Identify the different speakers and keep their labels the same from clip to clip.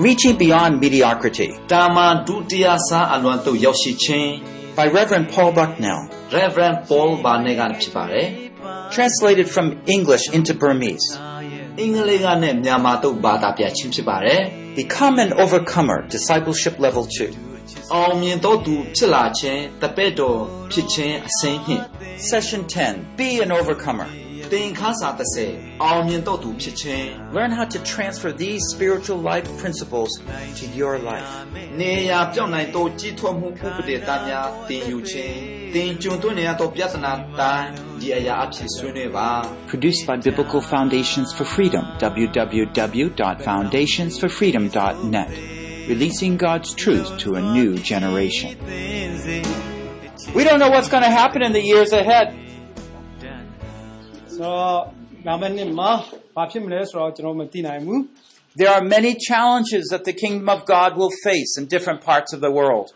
Speaker 1: Reaching Beyond Mediocrity
Speaker 2: တာမန်ဒုတိယစားအလွန်သို့ရောက်ရှိခြင်း
Speaker 1: by Reverend Paul Bucknell,
Speaker 2: Reverend Paul ဘာနေကဖြစ်ပါတယ်
Speaker 1: translated from English into Burmese.
Speaker 2: အင်္ဂလိပ်ကနဲ့မြန်မာသို့ဘာသာပြခြင်းဖြစ်ပါတယ်
Speaker 1: Become an Overcomer, Discipleship Level 2.
Speaker 2: အောင်မြင်သောသူဖြစ်လာခြင်းတပည့်တော်ဖြစ်ခြင်းအစဉ်ဖြင့်
Speaker 1: Session 10 Be an Overcomer.
Speaker 2: သင်ခန်းစာ30အောင်မြင်သောသူဖြစ်ခြင်း
Speaker 1: Learn how to transfer these spiritual life principles to your life.
Speaker 2: နေရာပြောင်းနိုင်သောကြီးထွားမှုဥပဒေသားများသင်ယူခြင်းသင်ကျွန်းသွင်းနေရသောပြဿနာတိုင်းဒီအရာအဖြစ်ဆွေးနွေးပါ
Speaker 1: Produced by Biblical Foundations for Freedom, www.foundationsforfreedom.net. Releasing God's truth to a new generation. We don't know what's going to happen in the years ahead. There are many challenges that the kingdom of God will face in different parts of the world.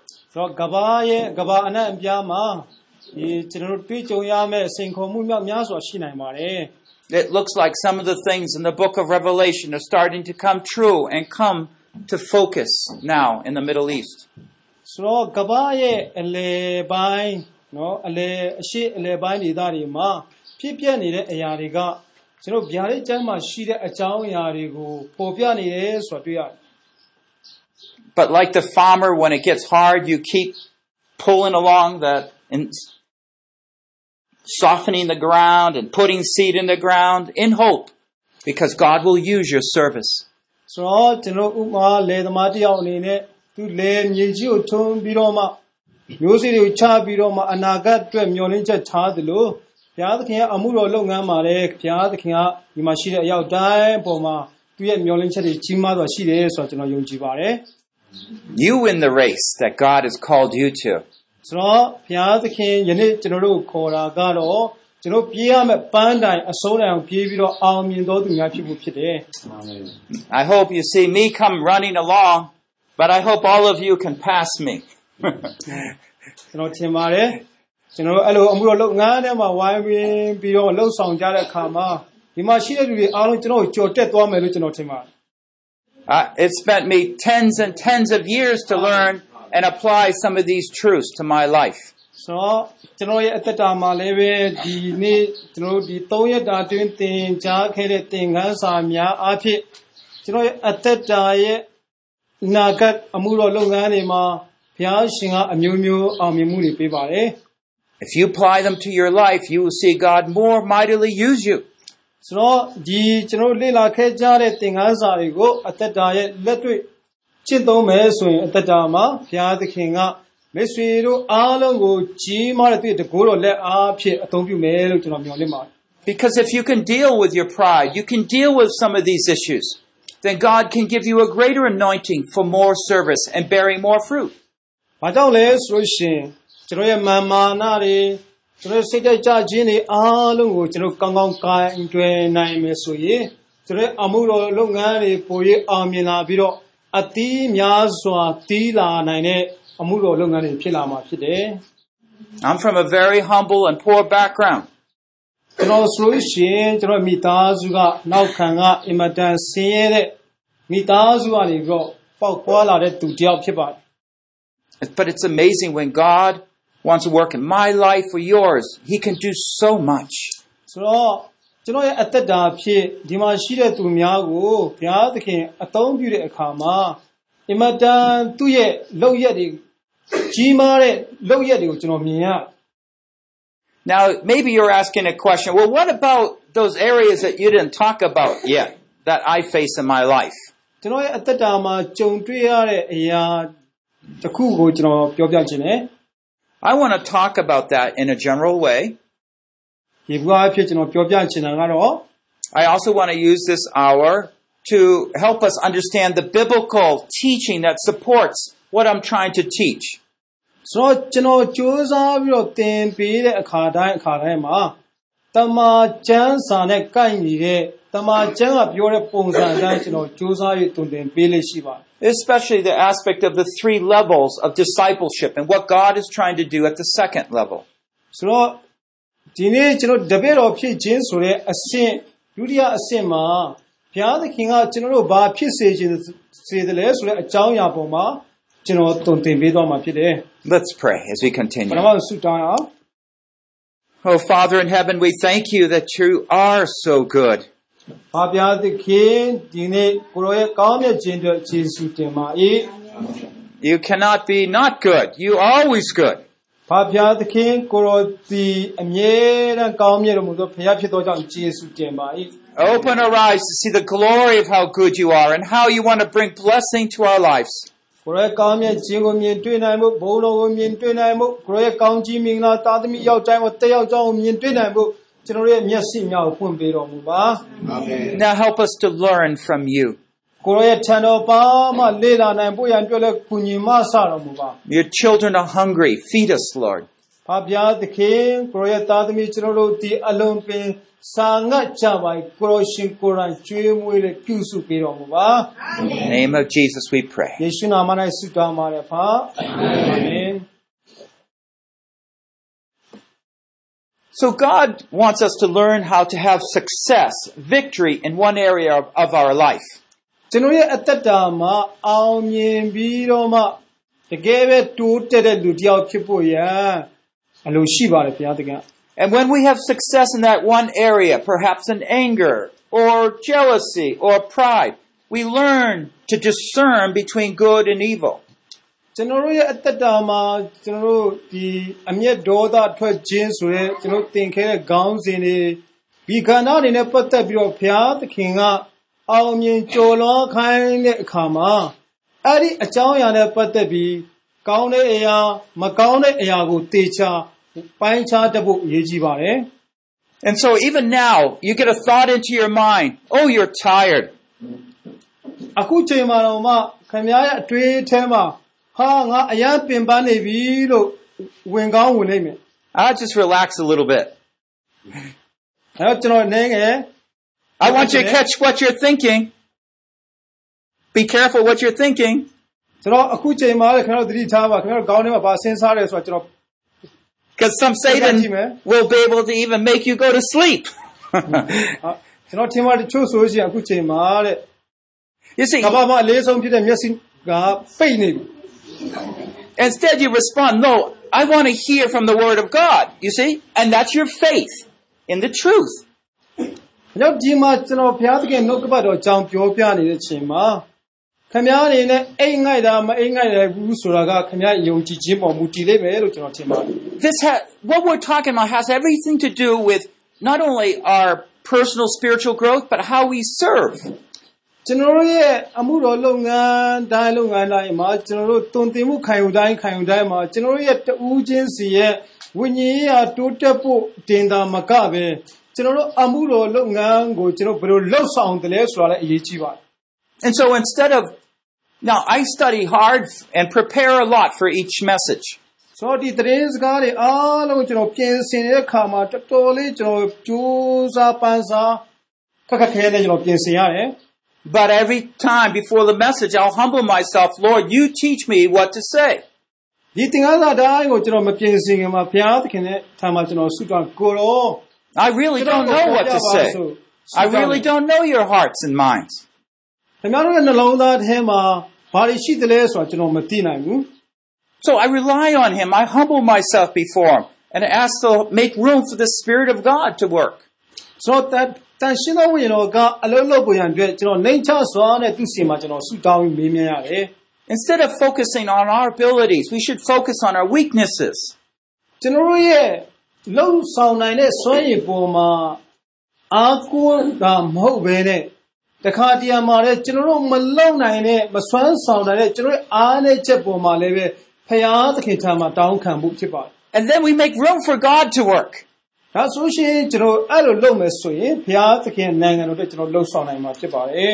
Speaker 1: It looks like some of the things in the book of Revelation are starting to come true and come to focus now in the Middle East.
Speaker 3: ဖြစ်ပျက်နေတဲ့အရာတွေကကျွန်တော်ဗျာဒိတ်ကျမ်းမှာရှိတဲ့အကြောင်းအရာတွေကိုပေါ်ပြနေတယ်ဆိုတာတွေ့ရတယ်
Speaker 1: But like the farmer, when it gets hard, you keep pulling along the and softening the ground and putting seed in the ground in hope because God will use your service.
Speaker 3: ဆိုတော့ကျွန်တော်ဥမာလေသမားတစ်ယောက်အနေနဲ့သူလေမြေကြီးကိုထုံးပြီးတော့မှမျိုးစေ့တွေကိုချပြီးတော့မှအနာဂတ်အတွက်မျှော်လင့်ချက်ထားသလို ဘုရားသခင်ကအမှုတော်လုပ်ငန်းမှာလည်းဘုရားသခင်ကဒီမှာရှိတဲ့အရောက်တိုင်းအပေါ်မှာသူ့ရဲ့မျှော်လင့်ချက်တွေကြီးမားစွာရှိတယ်ဆိုတော့ကျွန်တော်ယုံကြည်ပါတယ်
Speaker 1: You win the race that God has called you to.
Speaker 3: ဆိုတော့ဘုရားသခင်ယနေ့ကျွန်တော်တို့ကိုခေါ်တာကတော့ကျွန်တော်ပြေးရမယ့်ပန်းတိုင်အစိုးတိုင်အောင်ပြေးပြီးတော့အောင်မြင်တော်သူများဖြစ်ဖို့ဖြစ်တယ်
Speaker 1: I hope you see me come running along, but I hope all of you can pass me.
Speaker 3: ကျွန်တော်ထင်ပါတယ် ကျွန်တော်တို့အဲ့လိုအမှုတော်လုပ်ငန်းထဲမှာဝိုင်းဝန်းပြီးတော့လှုပ်ဆောင်ကြတဲ့အခါမှာဒီမှာရှိတဲ့လူတွေအားလုံးကျွန်တော်ကိုကြော်တက်သွားမယ်လို့ကျွန်တော်ထင်ပါတယ်
Speaker 1: Uh, it spent me tens and tens of years to learn and apply some of these truths to my life.
Speaker 3: ဆိုတော့ကျွန်တော်ရဲ့အသက်တာမှာလည်းပဲဒီနေ့ကျွန်တော်တို့ဒီ3ရက်တာတွင်သင်ကြားခဲ့တဲ့သင်ခန်းစာများအားဖြင့်ကျွန်တော်ရဲ့အသက်တာရဲ့အနာဂတ်အမှုတော်လုပ်ငန်းတွေမှာဘုရားရှင်ကအမျိုးမျိုးအောင်မြင်မှုတွေပေးပါတယ်
Speaker 1: If you apply them to your life, you will see God more mightily use you.
Speaker 3: ဆိုတော့ဒီကျွန်တော်တို့လေ့လာခဲ့ကြတဲ့သင်ခန်းစာတွေကိုအသက်တာရဲ့လက်တွေ့ကျင့်သုံးမယ်ဆိုရင်အသက်တာမှာဘုရားသခင်ကမိတ်ဆွေတို့အားလုံးကိုကြီးမားတဲ့သူ့ရဲ့တကိုးတော်လက်အားဖြင့်အသုံးပြုမယ်လို့ကျွန်တော်မျှော်လင့်ပါတယ်
Speaker 1: Because if you can deal with your pride, you can deal with some of these issues, then God can give you a greater anointing for more service and bearing more fruit.
Speaker 3: ။ဘာကြောင့်လဲဆိုလို့ရှိရင် ကျွန်တော်ရဲ့မာမာနတွေကျွန်တော်ရဲ့စိတ်တိုက်ကြခြင်းတွေအားလုံးကိုကျွန်တော်ကောင်းကောင်းကိုင်တွယ်နိုင်မယ်ဆိုရင်ကျွန်တော်ရဲ့အမှုတော်လုပ်ငန်းတွေပို၍အောင်မြင်လာပြီးတော့အသီးများစွာတီးလာနိုင်တဲ့အမှုတော်လုပ်ငန်းတွေဖြစ်လာမှာဖြစ်တယ်
Speaker 1: I'm from a very humble and poor background.
Speaker 3: ။ကျွန်တော်ဆိုလို့ရှိရင်ကျွန်တော်မိသားစုကနောက်ခံကအင်မတန်ဆင်းရဲတဲ့မိသားစုကနေပြီးတော့ပေါက်ပွားလာတဲ့သူတစ်ယောက်ဖြစ်ပါတယ်
Speaker 1: But it's amazing when God wants to work in my life or yours, He can do so much.
Speaker 3: ဆိုတော့ကျွန်တော်ရဲ့အသက်တာဖြစ်ဒီမှာရှိတဲ့သူများကိုဘုရားသခင်အသုံးပြုတဲ့အခါမှာအင်မတန်သူ့ရဲ့လောက်ရက်တွေကြီးမားတဲ့လောက်ရက်တွေကိုကျွန်တော်မြင်ရ
Speaker 1: Now, maybe you're asking a question, well, what about those areas that you didn't talk about yet that I face in my life?
Speaker 3: ကျွန်တော်ရဲ့အသက်တာမှာကြုံတွေ့ရတဲ့အရာတစ်ခုကိုကျွန်တော်ပြောပြခြင်းနဲ့
Speaker 1: I want to talk about that in a general way.
Speaker 3: ဒီဘဝအဖြစ်ကျွန်တော်ပြောပြခြင်းတာကတော့
Speaker 1: I also want to use this hour to help us understand the biblical teaching that supports what I'm trying to teach.
Speaker 3: ဆိုတော့ကျွန်တော်စူးစမ်းပြီးတော့သင်ပေးတဲ့အခါတိုင်းအခါတိုင်းမှာတမာကျမ်းစာနဲ့ကိုက်ညီတဲ့တမာကျမ်းကပြောတဲ့ပုံစံအတိုင်းကျွန်တော်စူးစမ်းပြီးတုံသင်ပေးလိမ့်ရှိပါတယ်
Speaker 1: especially the aspect of the three levels of discipleship and what God is trying to do at the second level.
Speaker 3: ဆိုတော့ဒီနေ့ကျွန်တော်တပည့်တော်ဖြစ်ခြင်းဆိုတဲ့အဆင့်ဒုတိယအဆင့်မှာဘ ဘုရားသခင်ကကျွန်တော်တို့ဘာဖြစ်စေခြင်းစေတယ်လဲဆိုတဲ့အကြောင်းအရာပေါ်မှာကျွန်တော်တုံသင်ပေးသွားမှာဖြစ်တယ်
Speaker 1: Let's pray as we
Speaker 3: ပ
Speaker 1: continue.
Speaker 3: ထမဆုတောင်းအောင်
Speaker 1: Oh, Father in heaven, we thank you that you are so good.
Speaker 3: ဘာဘုရားသခင်ဒီနေ့ကိုရောရဲ့ကောင်းမြတ်ခြင်းအတွက်ယေရှုတင်ပါ၏
Speaker 1: You cannot be not good. You are always good.
Speaker 3: ဘာဘုရားသခင်ကိုရောဒီအမြဲတမ်းကောင်းမြတ်တော်မူသောဘုရားဖြစ်သောကြောင့်ယေရှုတင်ပါ၏
Speaker 1: Open our eyes to see the glory of how good you are and how you want to bring blessing to our lives.
Speaker 3: ကိုရောရဲ့ကောင်းမြတ်ခြင်းကိုမြင်တွေ့နိုင်မှုဘုံတော်ကိုမြင်တွေ့နိုင်မှုကိုရောရဲ့ကောင်းကြီးမင်္ဂလာတာသမီယောက်ျားကိုတက်ယောက်ျားကိုမြင်တွေ့နိုင်မှု ကျွန်တော်တို့ရဲ့မျက်စိများကိုဖွင့်ပေးတော်မူပါ
Speaker 1: Now help us to learn from you.
Speaker 3: ကိုရောရဲ့ထံတော်ပါမှလေ့လာနိုင်ဖို့ရန်အတွက်လည်းကုညီမဆတော်မူပါ
Speaker 1: Your children are hungry. Feed us, Lord.
Speaker 3: ဘာဘုရားသခင်ကိုရောရဲ့သားသမီးကျွန်တော်တို့ဒီအလုံးပင်စာငတ်ကြပါ၏ကိုရောရှင်ကိုယ်တိုင်ကျွေးမွေးလေးပြုစုပေးတော်မူပါ
Speaker 1: In the name of Jesus we pray.
Speaker 3: ယေရှုနာမ၌ဆုတောင်းပါတယ်ဖာအာ
Speaker 1: So God wants us to learn how to have success, victory in one area of, of our life.
Speaker 3: ကျွန်တော်ရဲ့အသက်တာမှာအောင်မြင်ပြီးတော့မှတကယ်ပဲတိုးတက်တဲ့လူတစ်ယောက်ဖြစ်ဖို့ရန်အလိုရှိပါတယ်ဘုရားသခင်
Speaker 1: And when we have success in that one area, perhaps in anger or jealousy or pride, we learn to discern between good and evil.
Speaker 3: ကျွန်တော်တို့ရဲ့အသက်တာမှာကျွန်တော်တို့ဒီအမျက်ဒေါသထွက်ခြင်းဆိုရဲကျွန်တော်သင်ခဲ့တဲ့ခေါင်းစဉ်တွေဒီခန္ဓာအနေနဲ့ပတ်သက်ပြီးတော့ဘုရားသခင်ကအောင်မြင်ကြော်လွန်ခိုင်းတဲ့အခါမှာအဲ့ဒီအကြောင်းအရာနဲ့ပတ်သက်ပြီးကောင်းတဲ့အရာ မကောင်းတဲ့အရာကိုတေချာပိုင်းခြားတတ်ဖို့အရေးကြီးပါတယ်
Speaker 1: And so even now, you get a thought into your mind, oh, you're tired.
Speaker 3: အခုချိန်မှာတော့မှခင်ဗျားရဲ့အတွေးထဲမှာ ဟာငါအရန်ပင်ပန်းနေပြီလို့ဝင်ကောင်းဝင်နေမယ်
Speaker 1: I'll just relax a little bit.
Speaker 3: အဲ့တော့ကျွန်တော်နေငယ်
Speaker 1: I want you to catch what you're thinking. Be careful what you're thinking.
Speaker 3: ကျွန်တော်အခုချိန်မှာလည်းခင်ဗျားတို့သတိထားပါခင်ဗျားတို့ခေါင်းထဲမှာဗာစဉ်းစားတယ်ဆိုတော့ကျွန်တော်
Speaker 1: Because some Satan will be able to even make you go to sleep.
Speaker 3: အာကျွန်တော်ထင်ပါတချို့ဆိုလို့ရှိရင်အခုချိန်မှာတဲ့
Speaker 1: you see,
Speaker 3: ကမ္ဘာမှာအလေးဆုံးဖြစ်တဲ့မျက်စိကပိတ်နေပြီ
Speaker 1: instead you respond, no, I want to hear from the word of God. You see? And that's your faith in the truth.
Speaker 3: ။ကျွန်တော်ဒီမှာကျွန်တော်ဘုရားသခင်နှုတ်ကပတ်တော်အကြောင်းပြောပြနေတဲ့ချိန်မှာခင်ဗျားအနေနဲ့အိမ်ငိုက်တာမအိမ်ငိုက်တယ်ဘူးဆိုတာကခင်ဗျားယုံကြည်ခြင်းပေါ်မူတည်လိမ့်မယ်လို့ကျွန်တော်ထင်ပါတယ်
Speaker 1: This ha- what we're talking about has everything to do with not only our personal spiritual growth, but how we serve. ။
Speaker 3: ကျွန်တော်တို့ရဲ့အမှုတော်လုပ်ငန်းတိုင်းလုပ်ငန်းတိုင်းမှာကျွန်တော်တို့တုံတင်မှုခံယူတိုင်းခံယူတိုင်းမှာကျွန်တော်တို့ရဲ့တူးချင်းစီရဲ့ဝိညာဉ်ရေးရာတိုးတက်ဖို့တင်တာမကပဲကျွန်တော်တို့အမှုတော်လုပ်ငန်းကိုကျွန်တော်ဘယ်လိုလှုပ်ဆောင်တယ်လဲဆိုတာလည်းအရေးကြီးပါတယ်
Speaker 1: And so instead of now I study hard and prepare a lot for each message.
Speaker 3: ဆိုတော့ဒီသတင်းစကားတွေအားလုံးကျွန်တော်ပြင်ဆင်တဲ့အခါမှာတော်တော်လေးကျွန်တော်ကြိုးစားပန်းစားခက်ခက်ခဲခဲနဲ့ကျွန်တော်ပြင်ဆင်ရတယ်
Speaker 1: But every time before the message, I'll humble myself, Lord, you teach me what to say.
Speaker 3: ဒီသင်္ကန်းစာတိုင်းကိုကျွန်တော်မပြင်ဆင်ခင်မှာဘုရားသခင်နဲ့ထာမှာကျွန်တော်ဆုတောင်းကိုရော
Speaker 1: I really don't know what to say. I really don't know your hearts and minds.
Speaker 3: ခင်ဗျားတို့ရဲ့နှလုံးသားထဲမှာဘာတွေရှိသလဲဆိုတာကျွန်တော်မသိနိုင်ဘူး
Speaker 1: So I rely on him. I humble myself before him and ask to make room for the Spirit of God to work.
Speaker 3: ဆိုတော့ တန်တန်ရှင်းသောဝိညာဉ်တော်ကအလုံးလုံးပုံရန်အတွက်ကျွန်တော်နှိမ်ချစွာနဲ့သူ့စီမှာကျွန်တော်ဆုတောင်းပြီးမေးမြန်းရတယ်
Speaker 1: Instead of focusing on our abilities, we should focus on our weaknesses.
Speaker 3: ကျွန်တော်တို့ရဲ့လုံဆောင်နိုင်တဲ့စွမ်းရည်ပေါ်မှာအားကိုးတာမဟုတ်ဘဲနဲ့တခါတရံမှာလည်းကျွန်တော်တို့မလုံနိုင်တဲ့မစွမ်းဆောင်နိုင်တဲ့ကျွန်တော်တို့အားနဲ့ချက်ပေါ်မှာလည်းပဲဖရာသခင်ထံမှာတောင်းခံမှုဖြစ်ပါတယ်
Speaker 1: And then we make room for God to work. ။
Speaker 3: ဒါဆိုရှင်ကျွန်တော်အဲ့လိုလုပ်မယ်ဆိုရင်ဖရာသခင်နိုင်ငံတော်အတွက်ကျွန်တော်လှုပ်ဆောင်နိုင်မှာဖြစ်ပါတယ်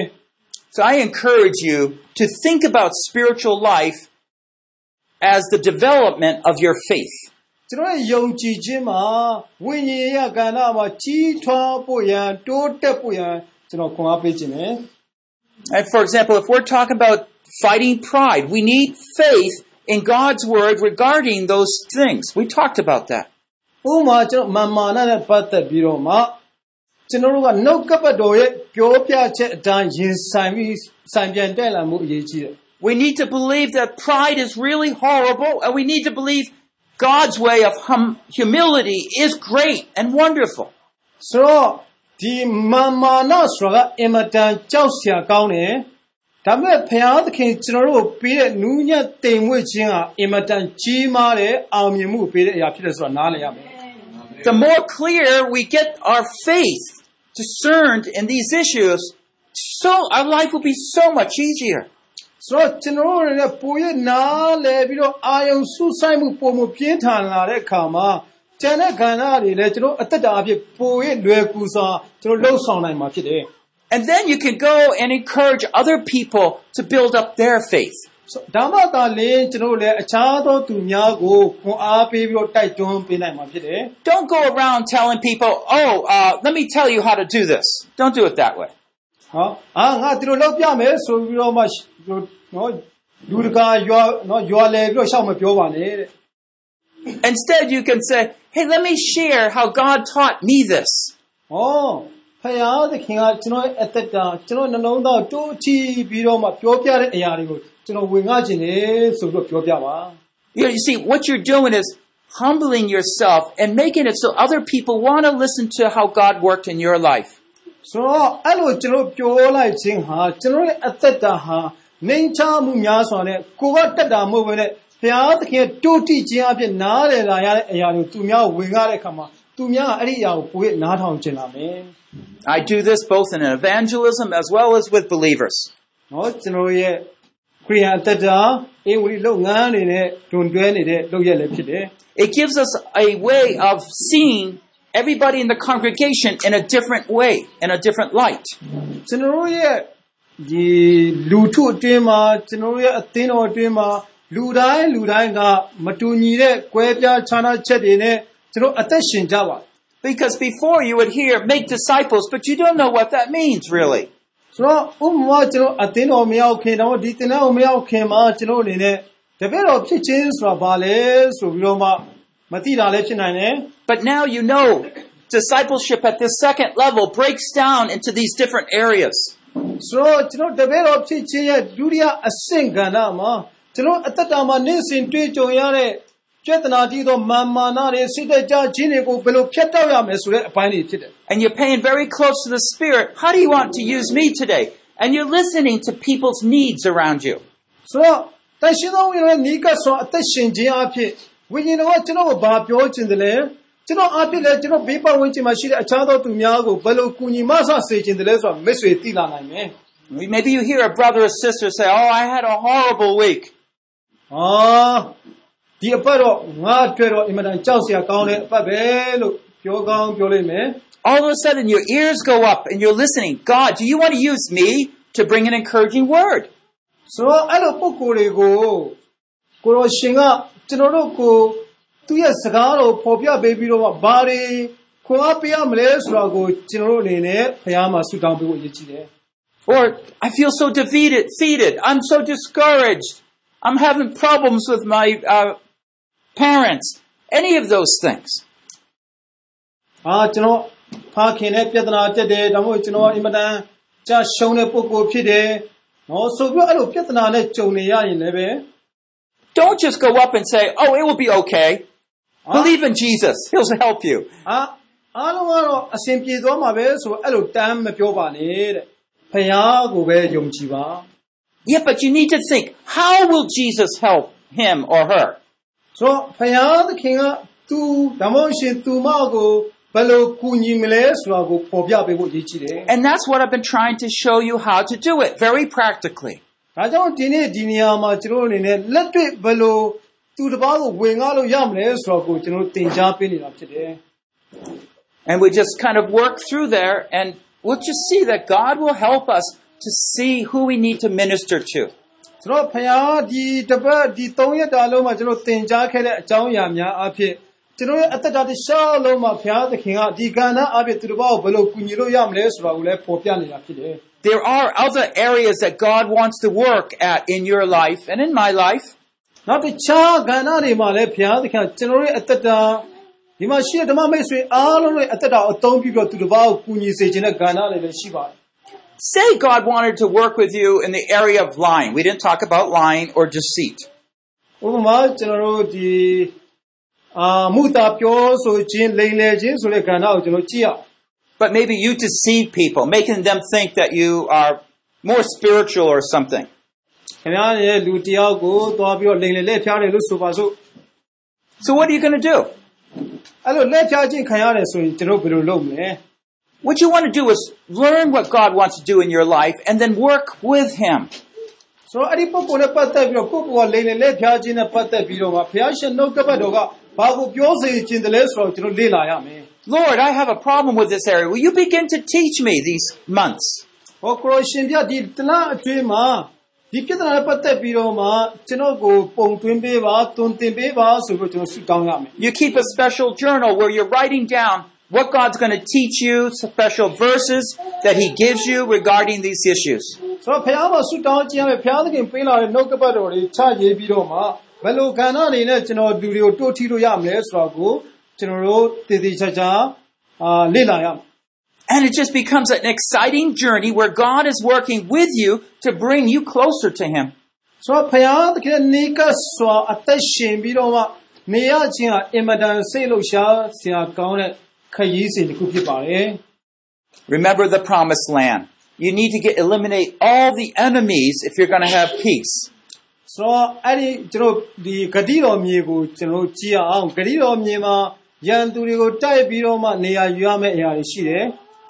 Speaker 1: So I encourage you to think about spiritual life as the development of your faith.
Speaker 3: ။ကျွန်တော်ရဲ့ယုံကြည်ခြင်းမှာဝိညာဉ်ရေးကဏ္ဍမှာကြီးထွားဖို့ရန်တိုးတက်ဖို့ရန်ကျွန်တော်ခွန်အားပေးခြင်းနဲ့
Speaker 1: And for example, if we're talking about fighting pride, we need faith in God's word regarding those things. We talked about that.
Speaker 3: ဥပမာကျွန်တော်မာမာနနဲ့ပတ်သက်ပြီးတော့မှကျွန်တော်တို့ကနှုတ်ကပတ်တော်ရဲ့ပြောပြချက်အတိုင်းရင်ဆိုင်ပြီးဆိုင်ပြန်တက်လာမှုအရေးကြီးတယ်
Speaker 1: We need to believe that pride is really horrible, and we need to believe God's way of hum- humility is great and wonderful.
Speaker 3: ဆိုတော့ဒီမာမာနဆိုတာကအင်မတန်ကြောက်စရာကောင်းတယ်ဒါပေမဲ့ဘုရားသခင်ကျွန်တော်တို့ကိုပေးတဲ့နူးညံ့တိမ်မွေ့ခြင်းဟာအင်မတန်ကြီးမားတဲ့အောင်မြင်မှုကိုပေးတဲ့အရာဖြစ်တယ်ဆိုတာနားလည်ရမယ်
Speaker 1: The more clear we get our faith discerned in these issues, so our life will be so much easier.
Speaker 3: ဆိုတော့ကျွန်တော်တို့အနေနဲ့ပိုရနားလည်ပြီးတော့အာယုံစုဆိုင်မှုပုံမှုပြင်းထန်လာတဲ့အခါမှာကျန်တဲ့ခန္ဓာတွေလည်းကျွန်တော်အသက်တာအဖြစ်ပိုရလွယ်ကူစွာကျွန်တော်လှုပ်ဆောင်နိုင်မှာဖြစ်တယ်
Speaker 1: And then you can go and encourage other people to build up their faith.
Speaker 3: ဆိုဒါမှသာလျှင်ကျွန်တော်တို့လည်းအခြားသောသူများကိုခွန်အားပေးပြီးတော့တိုက်တွန်းပေးနိုင်မှာဖြစ်တယ်
Speaker 1: Don't go around telling people, oh, uh, let me tell you how to do this. Don't do it that way.
Speaker 3: ဟောအာငါဒီလိုလုပ်ပြမယ်ဆိုပြီးတော့မှနော်လူတကာရွာနော်ရွာလဲပြီးတော့ရှောက်မပြောပါနဲ့တဲ့
Speaker 1: Instead, you can say, hey, let me share how God taught me this.
Speaker 3: ဟောဖယားသခင်ကကျွန်တော်ရဲ့အသက်တာကျွန်တော်နှလုံးသားကိုတိုးထီပြီးတော့မှပြောပြတဲ့အရာတွေကို ကျွန်တော်ဝင်ငှခြင်းလေဆိုပြီးတော့ပြောပြပါ
Speaker 1: You, know, you see, what you're doing is humbling yourself and making it so other people want to listen to how God worked in your life.
Speaker 3: ဆိုတော့အဲ့လိုကျွန်တော်ပြောလိုက်ခြင်းဟာကျွန်တော်ရဲ့အသက်တာဟာနှိမ်ချမှုများစွာနဲ့ကိုကတက်တာမဟုတ်ဘဲနဲ့ဘုရားသခင်ရဲ့တိုးတိခြင်းအဖြစ်နားလည်လာရတဲ့အရာတွေကိုသူများကိုဝင်ရတဲ့အခါမှာသူများကအဲ့ဒီအရာကိုပိုပြီးနားထောင်ကျင်လာမယ်
Speaker 1: I do this both in evangelism as well as with believers.
Speaker 3: နော်ကျွန်တော်ရဲ့ ခရိယန်အသက်တာအေဝရီလုပ်ငန်းတွေနဲ့တွန်တွဲနေတဲ့လုပ်ရက်လည်းဖြစ်တယ်
Speaker 1: It gives us a way of seeing everybody in the congregation in a different way, in a different light.
Speaker 3: ကျွန်တော်တို့ရဲ့ဒီလူထုအတွင်းမှာကျွန်တော်တို့ရဲ့အသင်းတော်အတွင်းမှာလူတိုင်းလူတိုင်းကမတူညီတဲ့ကွဲပြားခြားနားချက်တွေနဲ့ကျွန်တော်အသက်ရှင်ကြပါ
Speaker 1: Because before you would hear, make disciples, but you don't know what that means really.
Speaker 3: ဆိုတော့ဥပမာကျွန်တော်အသင်းတော်မရောက်ခင်တော့ဒီသင်တန်းကိုမရောက်ခင်မှာကျွန်တော်အနေနဲ့တပည့်တော်ဖြစ်ခြင်းဆိုတာဘာလဲဆိုပြီးတော့မှမသိတာလည်းဖြစ်နိုင်တယ်
Speaker 1: But now you know discipleship at this second level breaks down into these different areas.
Speaker 3: ဆိုတော့ကျွန်တော်တပည့်တော်ဖြစ်ခြင်းရဲ့ဒုတိယအဆင့်ကဏ္ဍမှာကျွန်တော်အသက်တာမှာနေ့စဉ်တွေ့ကြုံရတဲ့ ចេတနာတည်သောမာမာနတွေစိတ်တကြခြင်းတွေကိုဘယ်လိုဖျက်တောက်ရမလဲဆိုတဲ့အပိုင်းတွေဖြစ်တယ်
Speaker 1: And you're paying very close to the Spirit. How do you want to use me today? And you're listening to people's needs around you.
Speaker 3: ဆိုတော့တန်ရှင်းသောဝိညာဉ်ရဲ့နီးကပ်စွာအသက်ရှင်ခြင်းအဖြစ်ဝိညာဉ်တော်ကကျွန်တော်ကိုဘာပြောချင်တယ်လဲကျွန်တော်အဖြစ်လဲကျွန်တော်ဘေးပတ်ဝန်းကျင်မှာရှိတဲ့အခြားသောသူများကိုဘယ်လိုကူညီမဆစေချင်တယ်လဲဆိုတာမိတ်ဆွေသိလာနိုင်မယ်
Speaker 1: Maybe you hear a brother or sister say, Oh, I had a horrible week.
Speaker 3: ဟာ ဒီအပတ်တော့ငါအတွက်တော့အင်မတန်ကြောက်စရာကောင်းတဲ့အပတ်ပဲလို့ပြောကောင်းပြောလိုက်မယ်
Speaker 1: All of a sudden, your ears go up and you're listening. God, do you want to use me to bring an encouraging word?
Speaker 3: ဆိုတော့အဲ့လိုပုံကိုယ်တွေကိုကိုရောရှင်ကကျွန်တော်တို့ကိုသူ့ရဲ့စကားတော်ပေါ်ပြပေးပြီးတော့မှဘာတွေခွန်အားပေးရမလဲဆိုတာကိုကျွန်တော်တို့အနေနဲ့ဘုရားမှာဆုတောင်းပေးဖို့ရည်ကြည်တယ်
Speaker 1: Or I feel so defeated, defeated. I'm so discouraged. I'm having problems with my uh, parents. Any of those things.
Speaker 3: ဟာကျွန်တော်ဖခင်နဲ့ပြဿနာတက်တယ်ဒါမှမဟုတ်ကျွန်တော်အင်မတန်ကြာရှုံးတဲ့ပုံကိုယ်ဖြစ်တယ်နော်ဆိုပြီးတော့အဲ့လိုပြဿနာနဲ့ကြုံနေရရင်လည်းပဲ
Speaker 1: Don't just go up and say, Oh, it will be okay. Believe in Jesus. He'll help you.
Speaker 3: ဟာအားလုံးကတော့အစဉ်ပြေသွားမှာပဲဆိုတော့အဲ့လိုတမ်းမပြောပါနဲ့တဲ့ဖခင်ကိုပဲယုံကြည်ပါ
Speaker 1: Yeah, but you need to think, how will Jesus help him or her?
Speaker 3: ဆိုတော့ဖခင်သခင်ကသူဓမ္မရှင်သူမကိုဘယ်လိုကူညီမလဲဆိုတာကိုပေါ်ပြပေးဖို့ရည်ကြည်တယ်
Speaker 1: And that's what I've been trying to show you how to do it very practically.
Speaker 3: ဒါကြောင့်ဒီနေ့ဒီနေရာမှာကျွန်တော်တို့အနေနဲ့လက်တွေ့ဘယ်လိုသူတစ်ပါးကိုဝင်ကားလို့ရမလဲဆိုတော့ကိုကျွန်တော်တို့သင်ကြားပေးနေတာဖြစ်တယ်
Speaker 1: And we just kind of work through there and we'll just see that God will help us to see who we need to minister to.
Speaker 3: ဆိုတော့ဖခင်ဒီတပတ်ဒီ၃ရက်တာလုံးမှာကျွန်တော်သင်ကြားခဲ့တဲ့အကြောင်းအရာများအဖြစ်ကျွန်တော်ရဲ့အသက်တာတစ်လျှောက်လုံးမှာဘုရားသခင်ကဒီကဏ္ဍအဖြစ်သူတစ်ပါးကိုဘယ်လိုကူညီလို့ရမလဲဆိုတာကိုလည်းပေါ်ပြနေတာဖြစ်တယ်
Speaker 1: There are other areas that God wants to work at in your life and in my life.
Speaker 3: နောက်တခြားကဏ္ဍတွေမှာလည်းဘုရားသခင်ကကျွန်တော်ရဲ့အသက်တာဒီမှာရှိတဲ့ဓမ္မမိတ်ဆွေအားလုံးရဲ့အသက်တာအသုံးပြုပြီးတော့သူတစ်ပါးကိုကူညီစေခြင်းတဲ့ကဏ္ဍလေးလည်းရှိပါတယ်
Speaker 1: Say God wanted to work with you in the area of lying. We didn't talk about lying or deceit.
Speaker 3: ဥပမာကျွန်တော်တို့ဒီအာမှုတာပြောဆိုခြင်းလိမ်လည်ခြင်းဆိုတဲ့ကဏ္ဍကိုကျွန်တော်ကြည့်ရအောင်
Speaker 1: But maybe you deceive people, making them think that you are more spiritual or something.
Speaker 3: ခင်ဗျားရဲ့လူတစ်ယောက်ကိုသွားပြီးတော့လိမ်လည်လက်ဖျားတယ်လို့ဆိုပါစို့
Speaker 1: So what are you going to do?
Speaker 3: အဲ့လိုလက်ဖျားခြင်းခံရတယ်ဆိုရင်ကျွန်တော်ဘယ်လိုလုပ်မလဲ
Speaker 1: What you want to do is learn what God wants to do in your life and then work with Him.
Speaker 3: ဆိုတော့အဲ့ဒီပုံပေါ်နဲ့ပတ်သက်ပြီးတော့ကိုယ့်ကိုယ်ကလိမ်လည်လက်ဖျားခြင်းနဲ့ပတ်သက်ပြီးတော့မှဘုရားရှင်နှုတ်ကပတ်တော်ကဘာကိုပြောစေခြင်းတလဲဆိုတော့ကျွန်တော်လေ့လာရမယ်
Speaker 1: Lord, I have a problem with this area. Will you begin to teach me these months?
Speaker 3: ဟောကိုရရှင်ပြဒီတလားအတွင်းမှာဒီပြဿနာနဲ့ပတ်သက်ပြီးတော့မှကျွန်တော်ကိုပုံသွင်းပေးပါတွင်တင်ပေးပါဆိုပြီးတော့ကျွန်တော်ဆုတောင်းရမယ်
Speaker 1: You keep a special journal where you're writing down what God's going to teach you, special verses that He gives you regarding these issues.
Speaker 3: ဆိုတော့ဘုရားမှာဆုတောင်းခြင်းရမယ်ဘုရားသခင်ပေးလာတဲ့နှုတ်ကပတ်တော်တွေချရေးပြီးတော့မှဘယ်လိုကဏ္ဍအနေနဲ့ကျွန်တော်လူတွေကိုတိုးထီလို့ရမလဲဆိုတော့ကိုကျွန်တော်တို့တည်တည်ချာချာအာလေ့လာရမယ်
Speaker 1: And it just becomes an exciting journey where God is working with you to bring you closer to Him.
Speaker 3: ဆိုတော့ဘုရားသခင်နေကစွာအသက်ရှင်ပြီးတော့မှနေရခြင်းဟာအင်မတန်စိတ်လှုပ်ရှားစရာကောင်းတဲ့ ခရီးစဉ်တစ်ခုဖြစ်ပါတယ်
Speaker 1: Remember the promised land. You need to get, eliminate all the enemies if you're going to have peace.
Speaker 3: ဆိုတော့အဲ့ဒီကျွန်တော်ဒီဂတိတော်မြေကိုကျွန်တော်ကြည့်အောင်ဂတိတော်မြေမှာရန်သူတွေကိုတိုက်ပြီးတော့မှနေရာယူရမယ့်အရာတွေရှိတယ်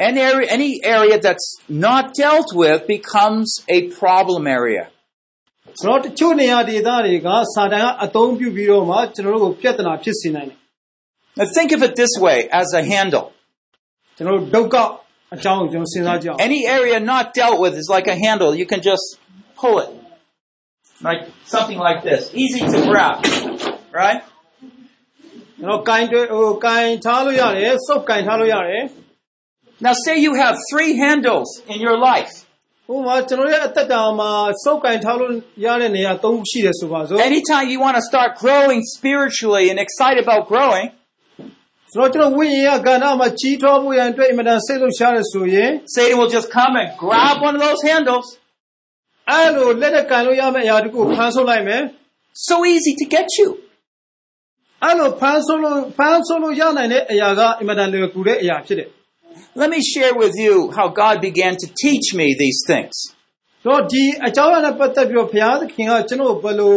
Speaker 1: Any area, any area that's not dealt with becomes a problem area.
Speaker 3: ဆိုတော့တချို့နေရာဒေသတွေကစာတန်ကအသုံးပြုပြီးတော့မှကျွန်တော်တို့ကိုပြဿနာဖြစ်စေနိုင်တယ်
Speaker 1: Now think of it this way as a handle.
Speaker 3: ကျွန်တော်တို့ဒုက္ခအကြောင်းကိုကျွန်တော်စဉ်းစားကြအောင်
Speaker 1: Any area not dealt with is like a handle. You can just pull it. Like something like this. Easy to grab. Right?
Speaker 3: ကျွန်တော်ကင်တွေဟိုကင်ထားလို့ရတယ်စုပ်ကင်ထားလို့ရတယ်
Speaker 1: Now say you have three handles in your life.
Speaker 3: ဟိုမှာကျွန်တော်ရဲ့အသက်တာမှာစုပ်ကင်ထားလို့ရတဲ့နေရာ၃ခုရှိတယ်ဆိုပါစို့
Speaker 1: Anytime you want to start growing spiritually and excited about growing,
Speaker 3: ဆိုတော့ ကျွန်တော်ဝိညာဉ်ကကဏ္ဍမှာကြီးထွားဖို့ရန်အတွက်အင်မတန်စိတ်လှုပ်ရှားတယ်ဆိုရင်
Speaker 1: Satan will just come and grab one of those handles.
Speaker 3: အဲ့လိုလက်နဲ့ကင်လို့ရမယ့်အရာတခုကိုဖမ်းဆုပ်လိုက်မယ်
Speaker 1: So easy to get you.
Speaker 3: အဲ့လိုဖမ်းဆုပ်လို့ဖမ်းဆုပ်လို့ရနိုင်တဲ့အရာကအင်မတန်လွယ်ကူတဲ့အရာဖြစ်တယ်
Speaker 1: Let me share with you how God began to teach me these things.
Speaker 3: ဆိုတော့ဒီအကြောင်းအရာနဲ့ပတ်သက်ပြီးတော့ဘုရားသခင်ကကျွန်တော်ဘယ်လို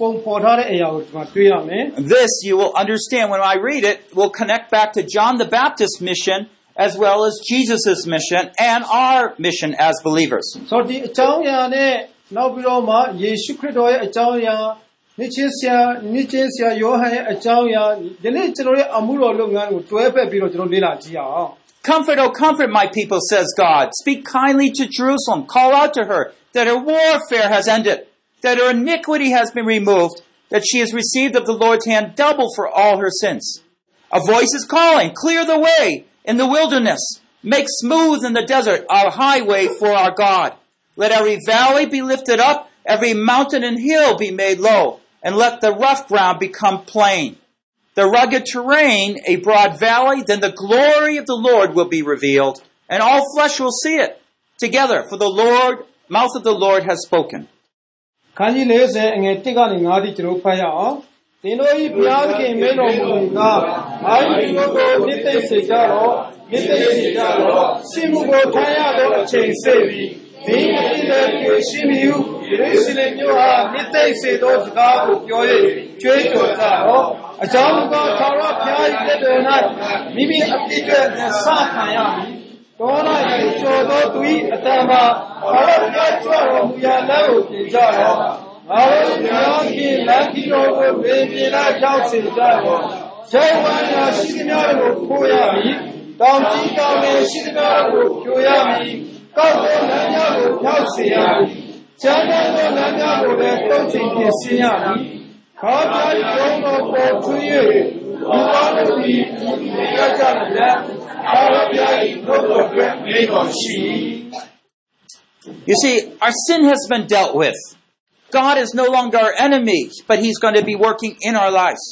Speaker 3: ပုံဖော်ထားတဲ့အရာကိုဒီမှာတွေ့ရမယ်
Speaker 1: This, you will understand when I read it, will connect back to John the Baptist's mission as well as Jesus' mission and our mission as believers.
Speaker 3: ဆိုတော့ဒီအကြောင်းအရာနဲ့နောက်ပြီးတော့မှယေရှုခရစ်တော်ရဲ့အကြောင်းအရာနိချင်းဆရာနိချင်းဆရာယောဟန်ရဲ့အကြောင်းအရာဒီနေ့ကျွန်တော်ရဲ့အမှုတော်လုပ်ငန်းကိုတွဲဖက်ပြီးတော့ကျွန်တော်လေ့လာကြည့်အောင်
Speaker 1: Comfort, O comfort my people, says God. Speak kindly to Jerusalem. Call out to her that her warfare has ended, that her iniquity has been removed, that she has received of the Lord's hand double for all her sins. A voice is calling, clear the way in the wilderness, make smooth in the desert our highway for our God. Let every valley be lifted up, every mountain and hill be made low, and let the rough ground become plain the rugged terrain a broad valley, then the glory of the Lord will be revealed, and all flesh will see it together, for the Lord, mouth of the Lord has spoken.
Speaker 3: ခန်းကြီး40အငယ်1ကနေ9တိကျွန်တော်ဖတ်ရအောင်သင်တို့၏ဘုရားသခင်မင်းတော်မူကအာယုတို့ကိုနှစ်သိမ့်စေကြတော့နှစ်သိမ့်စေကြတော့စိမှုကိုထမ်းရသောအချိန်စေပြီမင်းအတိတ်ကိုရှိမီဟုယေရုရှလင်မြို့ဟာနှစ်သိမ့်စေသောစကားကိုပြော၍ကြွေးကြော်ကြတော့အကြောင်းမူကားသာရဘုရား၏လက်တော်၌မိမိအပြစ်တွေနဲ့စခံရမည် တော်၌ကျော်သောသူ၏အတံမှာဘာလို့ပြတ်ကြွတော်မူရာလက်ကိုပြင်ကြတော့ငါတို့ဘုရားခင်လက်ကြီးတော်ကိုဝေပြလာကြောက်စေကြတော့ဇေဝါနာရှိသမျှကိုခိုးရမည်တောင်ကြီးတောင်လေးရှိသမျှကိုဖြိုရမည်အကောက်သောလမ်းများကိုဖြောက်စေရမည်။ကျမ်းသောလမ်းများကိုလည်းတုံ့ချိန်ပြင်ဆင်ရမည်။ခေါ်ပြိုင်ဘုံတော်ပေါ်ထွေး၍ လူသားတို့သည်ဒီရကြတယ်။ခေါ်ပြိုင်ဘုံတော်အတွက်မိတော်ရှိ
Speaker 1: You see, our sin has been dealt with. God is no longer our enemy, but He's going to be working in our lives.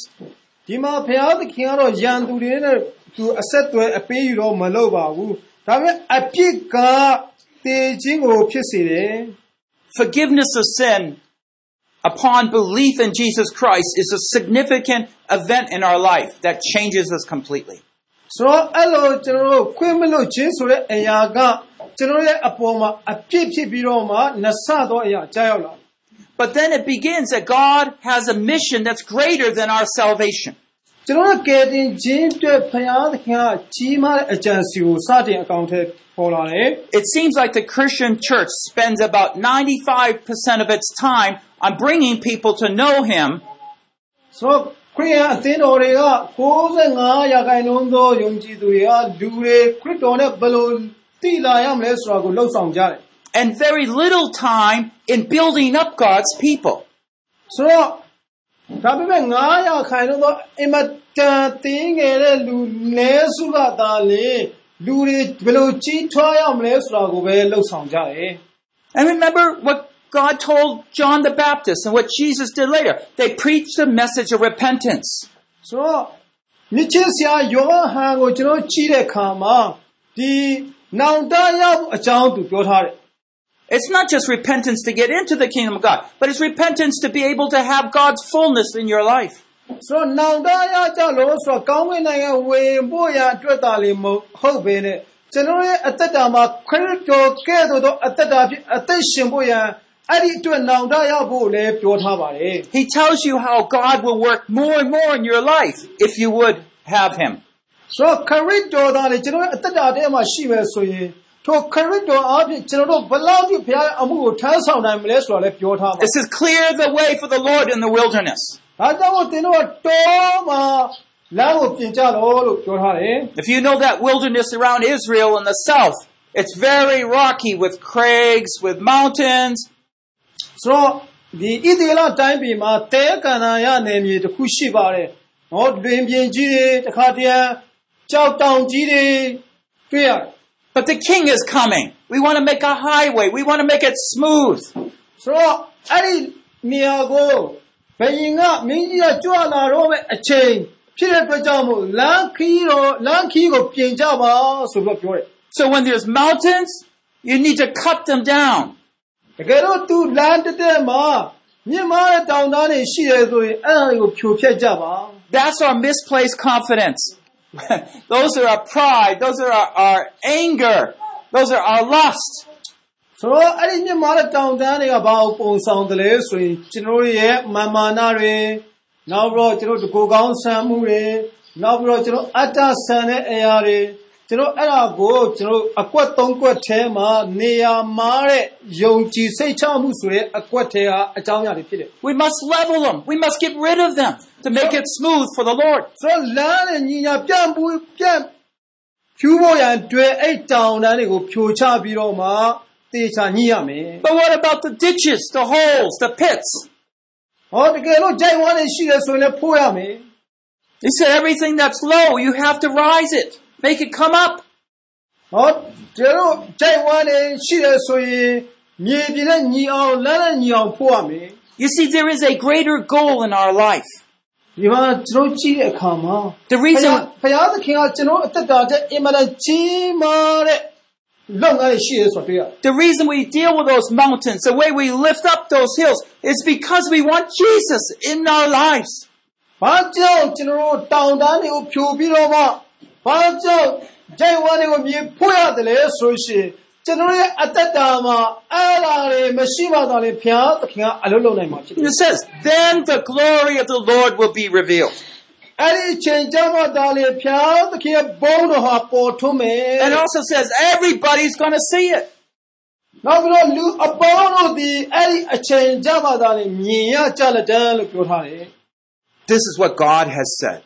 Speaker 3: ဒီမှာဘုရားသခင်ကတော့ယံသူတွေနဲ့သူအဆက်အသွယ်အပေးယူတော့မလုပ်ပါဘူး။ဒါပေမဲ့အပြစ်ကတည်ခြင်းကိုဖြစ်စေတယ်။
Speaker 1: Forgiveness of sin upon belief in Jesus Christ is a significant event in our life that changes us completely.
Speaker 3: ဆိုတော့အဲ့လိုကျွန်တော်တို့ခွင့်မလို့ခြင်းဆိုတဲ့အရာကကျွန်တော်ရဲ့အပေါ်မှာအပြစ်ဖြစ်ပြီးတော့မှနဆသောအရာကြားရောက်လာတယ်
Speaker 1: But then it begins that God has a mission that's greater than our salvation.
Speaker 3: ကျွန်တော်တို့ကယ်တင်ခြင်းအတွက်ဘုရားသခင်ကကြီးမားတဲ့အကြံစီကိုစတင်အကောင့်ထဲပေါ်လာတယ်
Speaker 1: It seems like the Christian church spends about 95% of its time on bringing people to know Him,
Speaker 3: ဆိုတော့ ခရိယန်အသင်းတော်တွေက65ရာခိုင်နှုန်းသောယုံကြည်သူတွေကလူတွေခရစ်တော်နဲ့ဘယ်လိုသိလာရမလဲဆိုတာကိုလှုပ်ဆောင်ကြတယ်
Speaker 1: and very little time in building up God's people.
Speaker 3: ဆိုတော့ဒါပေမဲ့9ရာခိုင်နှုန်းသောအင်မတန်တင်းငယ်တဲ့လူလဲစုကသာလေလူတွေဘယ်လိုကြီးထွားရမလဲဆိုတာကိုပဲလှုပ်ဆောင်ကြတယ်
Speaker 1: And remember what God told John the Baptist and what Jesus did later. They preached the message of repentance.
Speaker 3: ဆိုတော့မြစ်ချင်းဆရာယောဟန်ကိုကျွန်တော်ကြည့်တဲ့အခါမှာဒီနောင်တရဖို့အကြောင်းသူပြောထားတယ်
Speaker 1: It's not just repentance to get into the kingdom of God, but it's repentance to be able to have God's fullness in your life.
Speaker 3: ဆိုတော့နောင်တရကြလို့ဆိုတော့ကောင်းကင်နိုင်ငံဝင်ဖို့ရအတွက်တာလေမဟုတ်ဘဲနဲ့ကျွန်တော်ရဲ့အသက်တာမှာခရစ်တော်ကဲ့သို့သောအသက်တာဖြစ်အသက်ရှင်ဖို့ရ အဲ့ဒီအတွက်နောင်တရဖို့လည်းပြောထားပါတယ်
Speaker 1: He tells you how God will work more and more in your life if you would have Him.
Speaker 3: ဆိုတော့ခရစ်တော်သားလေကျွန်တော်ရဲ့အသက်တာထဲမှာရှိမယ်ဆိုရင်ထိုခရစ်တော်အားဖြင့်ကျွန်တော်တို့ဘယ်လောက်ထိဘုရားရဲ့အမှုကိုထမ်းဆောင်နိုင်မလဲဆိုတာလည်းပြောထားပါ
Speaker 1: This is clear the way for the Lord in the wilderness.
Speaker 3: ဒါကြောင့်မို့သင်တို့ကတော်မှာလမ်းကိုပြင်ကြတော့လို့ပြောထားတယ်
Speaker 1: If you know that wilderness around Israel in the south, it's very rocky with crags, with mountains.
Speaker 3: ဆိုတော့ဒီဣသေလတိုင်းပြည်မှာတဲကန္နာရနယ်မြေတစ်ခုရှိပါတယ်။နော်လွင်ပြင်ကြီးတွေတခါတည်းကြောက်တောင်ကြီးတွေတွေ့ရတယ်
Speaker 1: But the king is coming. We want to make a highway. We want to make it smooth.
Speaker 3: ။ဆိုတော့အဲ့ဒီနေရာကိုဘယင်ကမင်းကြီးကကြွလာတော့မဲ့အချိန်ဖြစ်တဲ့အတွက်ကြောင့်မို့လမ်းခီးတော့လမ်းခီးကိုပြင်ကြပါဆိုပြီးတော့ပြောတယ်
Speaker 1: So when there's mountains, you need to cut them down. ။
Speaker 3: တကယ်တော့သူလမ်းတက်တက်မှာမြင့်မားတဲ့တောင်တန်းတွေရှိတယ်ဆိုရင်အဲ့ဒါတွေကိုဖြိုဖျက်ကြပါ
Speaker 1: That's our misplaced confidence. those are our pride. Those are our, our anger. Those are our lust.
Speaker 3: ဆိုတော့အဲ့ဒီမြင့်မားတဲ့တောင်တန်းတွေကဘာကိုပုံဆောင်တယ်လဲဆိုရင်ကျွန်တော်တို့ရဲ့မာမာနာတွေနောက်ပြီးတော့ကျွန်တော်တို့ကိုယ်ကောင်းဆံမှုတွေနောက်ပြီးတော့ကျွန်တော်အတ္တဆန်တဲ့အရာတွေ ကျွန်တော်အဲ့ဒါကိုကျွန်တော်အကွက်သုံးကွက်ထဲမှာနေရာမားတဲ့ယုံကြည်စိတ်ချမှုဆိုတဲ့အကွက်ထဲကအကြောင်းအရာတွေဖြစ်တယ်
Speaker 1: We must level them. We must get rid of them to make it smooth for the Lord.
Speaker 3: ဆိုတော့လမ်းနဲ့ညီညာပြန့်ပူးပြန့်ဖြူဖို့ရန်တွေ့အဲ့တောင်တန်းတွေကိုဖြိုချပြီးတော့မှတေချာညှိရမယ်
Speaker 1: But what about the ditches, the holes, the pits?
Speaker 3: ဟောတကယ်လို့ဂျိုင်ဝမ်းနေရှိတယ်ဆိုရင်လည်းဖိုးရမယ်
Speaker 1: He said everything that's low, you have to rise it. Make it come up.
Speaker 3: ဟောကျွန်တော်ဂျိုင်ဝမ်းနေရှိတယ်ဆိုရင်မြေပြင်နဲ့ညီအောင်လမ်းနဲ့ညီအောင်ဖိုးရမယ်
Speaker 1: You see, there is a greater goal in our life.
Speaker 3: ဒီမှာကျွန်တော်ကြည့်တဲ့အခါမှာ
Speaker 1: The reason
Speaker 3: ဘုရားသခင်ကကျွန်တော်အသက်တာတဲ့အင်မတန်ကြီးမားတဲ့လုပ်ငန်းတွေရှိတယ်ဆိုတော့တွေ့ရတယ်
Speaker 1: The reason we deal with those mountains, the way we lift up those hills, is because we want Jesus in our lives. ။
Speaker 3: ဘာကြောင့်ကျွန်တော်တို့တောင်တန်းတွေကိုဖြိုပြီးတော့မှဘာကြောင့်ဂျိုင်ဝမ်းတွေကိုမြေဖွင့်ရတယ်လဲဆိုရှင်ကျွန်တော်ရဲ့အသက်တာမှာအဲ့လာတွေမရှိမှသာလေဘုရားသခင်ကအလုပ်လုပ်နိုင်မှာဖြစ်တယ်
Speaker 1: It says, then the glory of the Lord will be revealed.
Speaker 3: ။အဲ့ဒီအချိန်ကျမှသာလေဘုရားသခင်ရဲ့ဘုန်းတော်ဟာပေါ်ထွန်းမယ်
Speaker 1: And it also says, everybody's going to see it.
Speaker 3: ။နောက်ပြီးတော့လူအပေါင်းတို့ဒီအဲ့ဒီအချိန်ကျမှသာလေမြင်ရကြလက်တန်းလို့ပြောထားတယ်
Speaker 1: This is what God has said. ။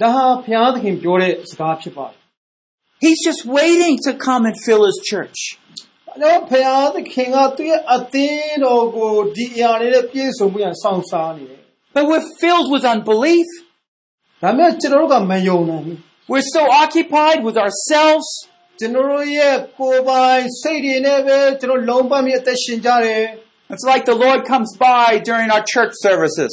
Speaker 3: ဒါဟာဘုရားသခင်ပြောတဲ့စကားဖြစ်ပါတယ်
Speaker 1: He's just waiting to come and fill his church.
Speaker 3: တော့ဖရာသခင်ကသူ့ရဲ့အသင်းတော်ကိုဒီအရာတွေနဲ့ပြည့်စုံမှုရန်ဆောင်စားနေတယ်
Speaker 1: But we're filled with unbelief.
Speaker 3: ။ဒါမဲ့ကျွန်တော်တို့ကမယုံနိုင်ဘူး
Speaker 1: We're so occupied with ourselves.
Speaker 3: ။ကျွန်တော်တို့ရဲ့ကိုယ်ပိုင်စိတ်တွေနဲ့ပဲကျွန်တော်လုံးပတ်ပြီးအသက်ရှင်ကြတယ်။
Speaker 1: It's like the Lord comes by during our church services.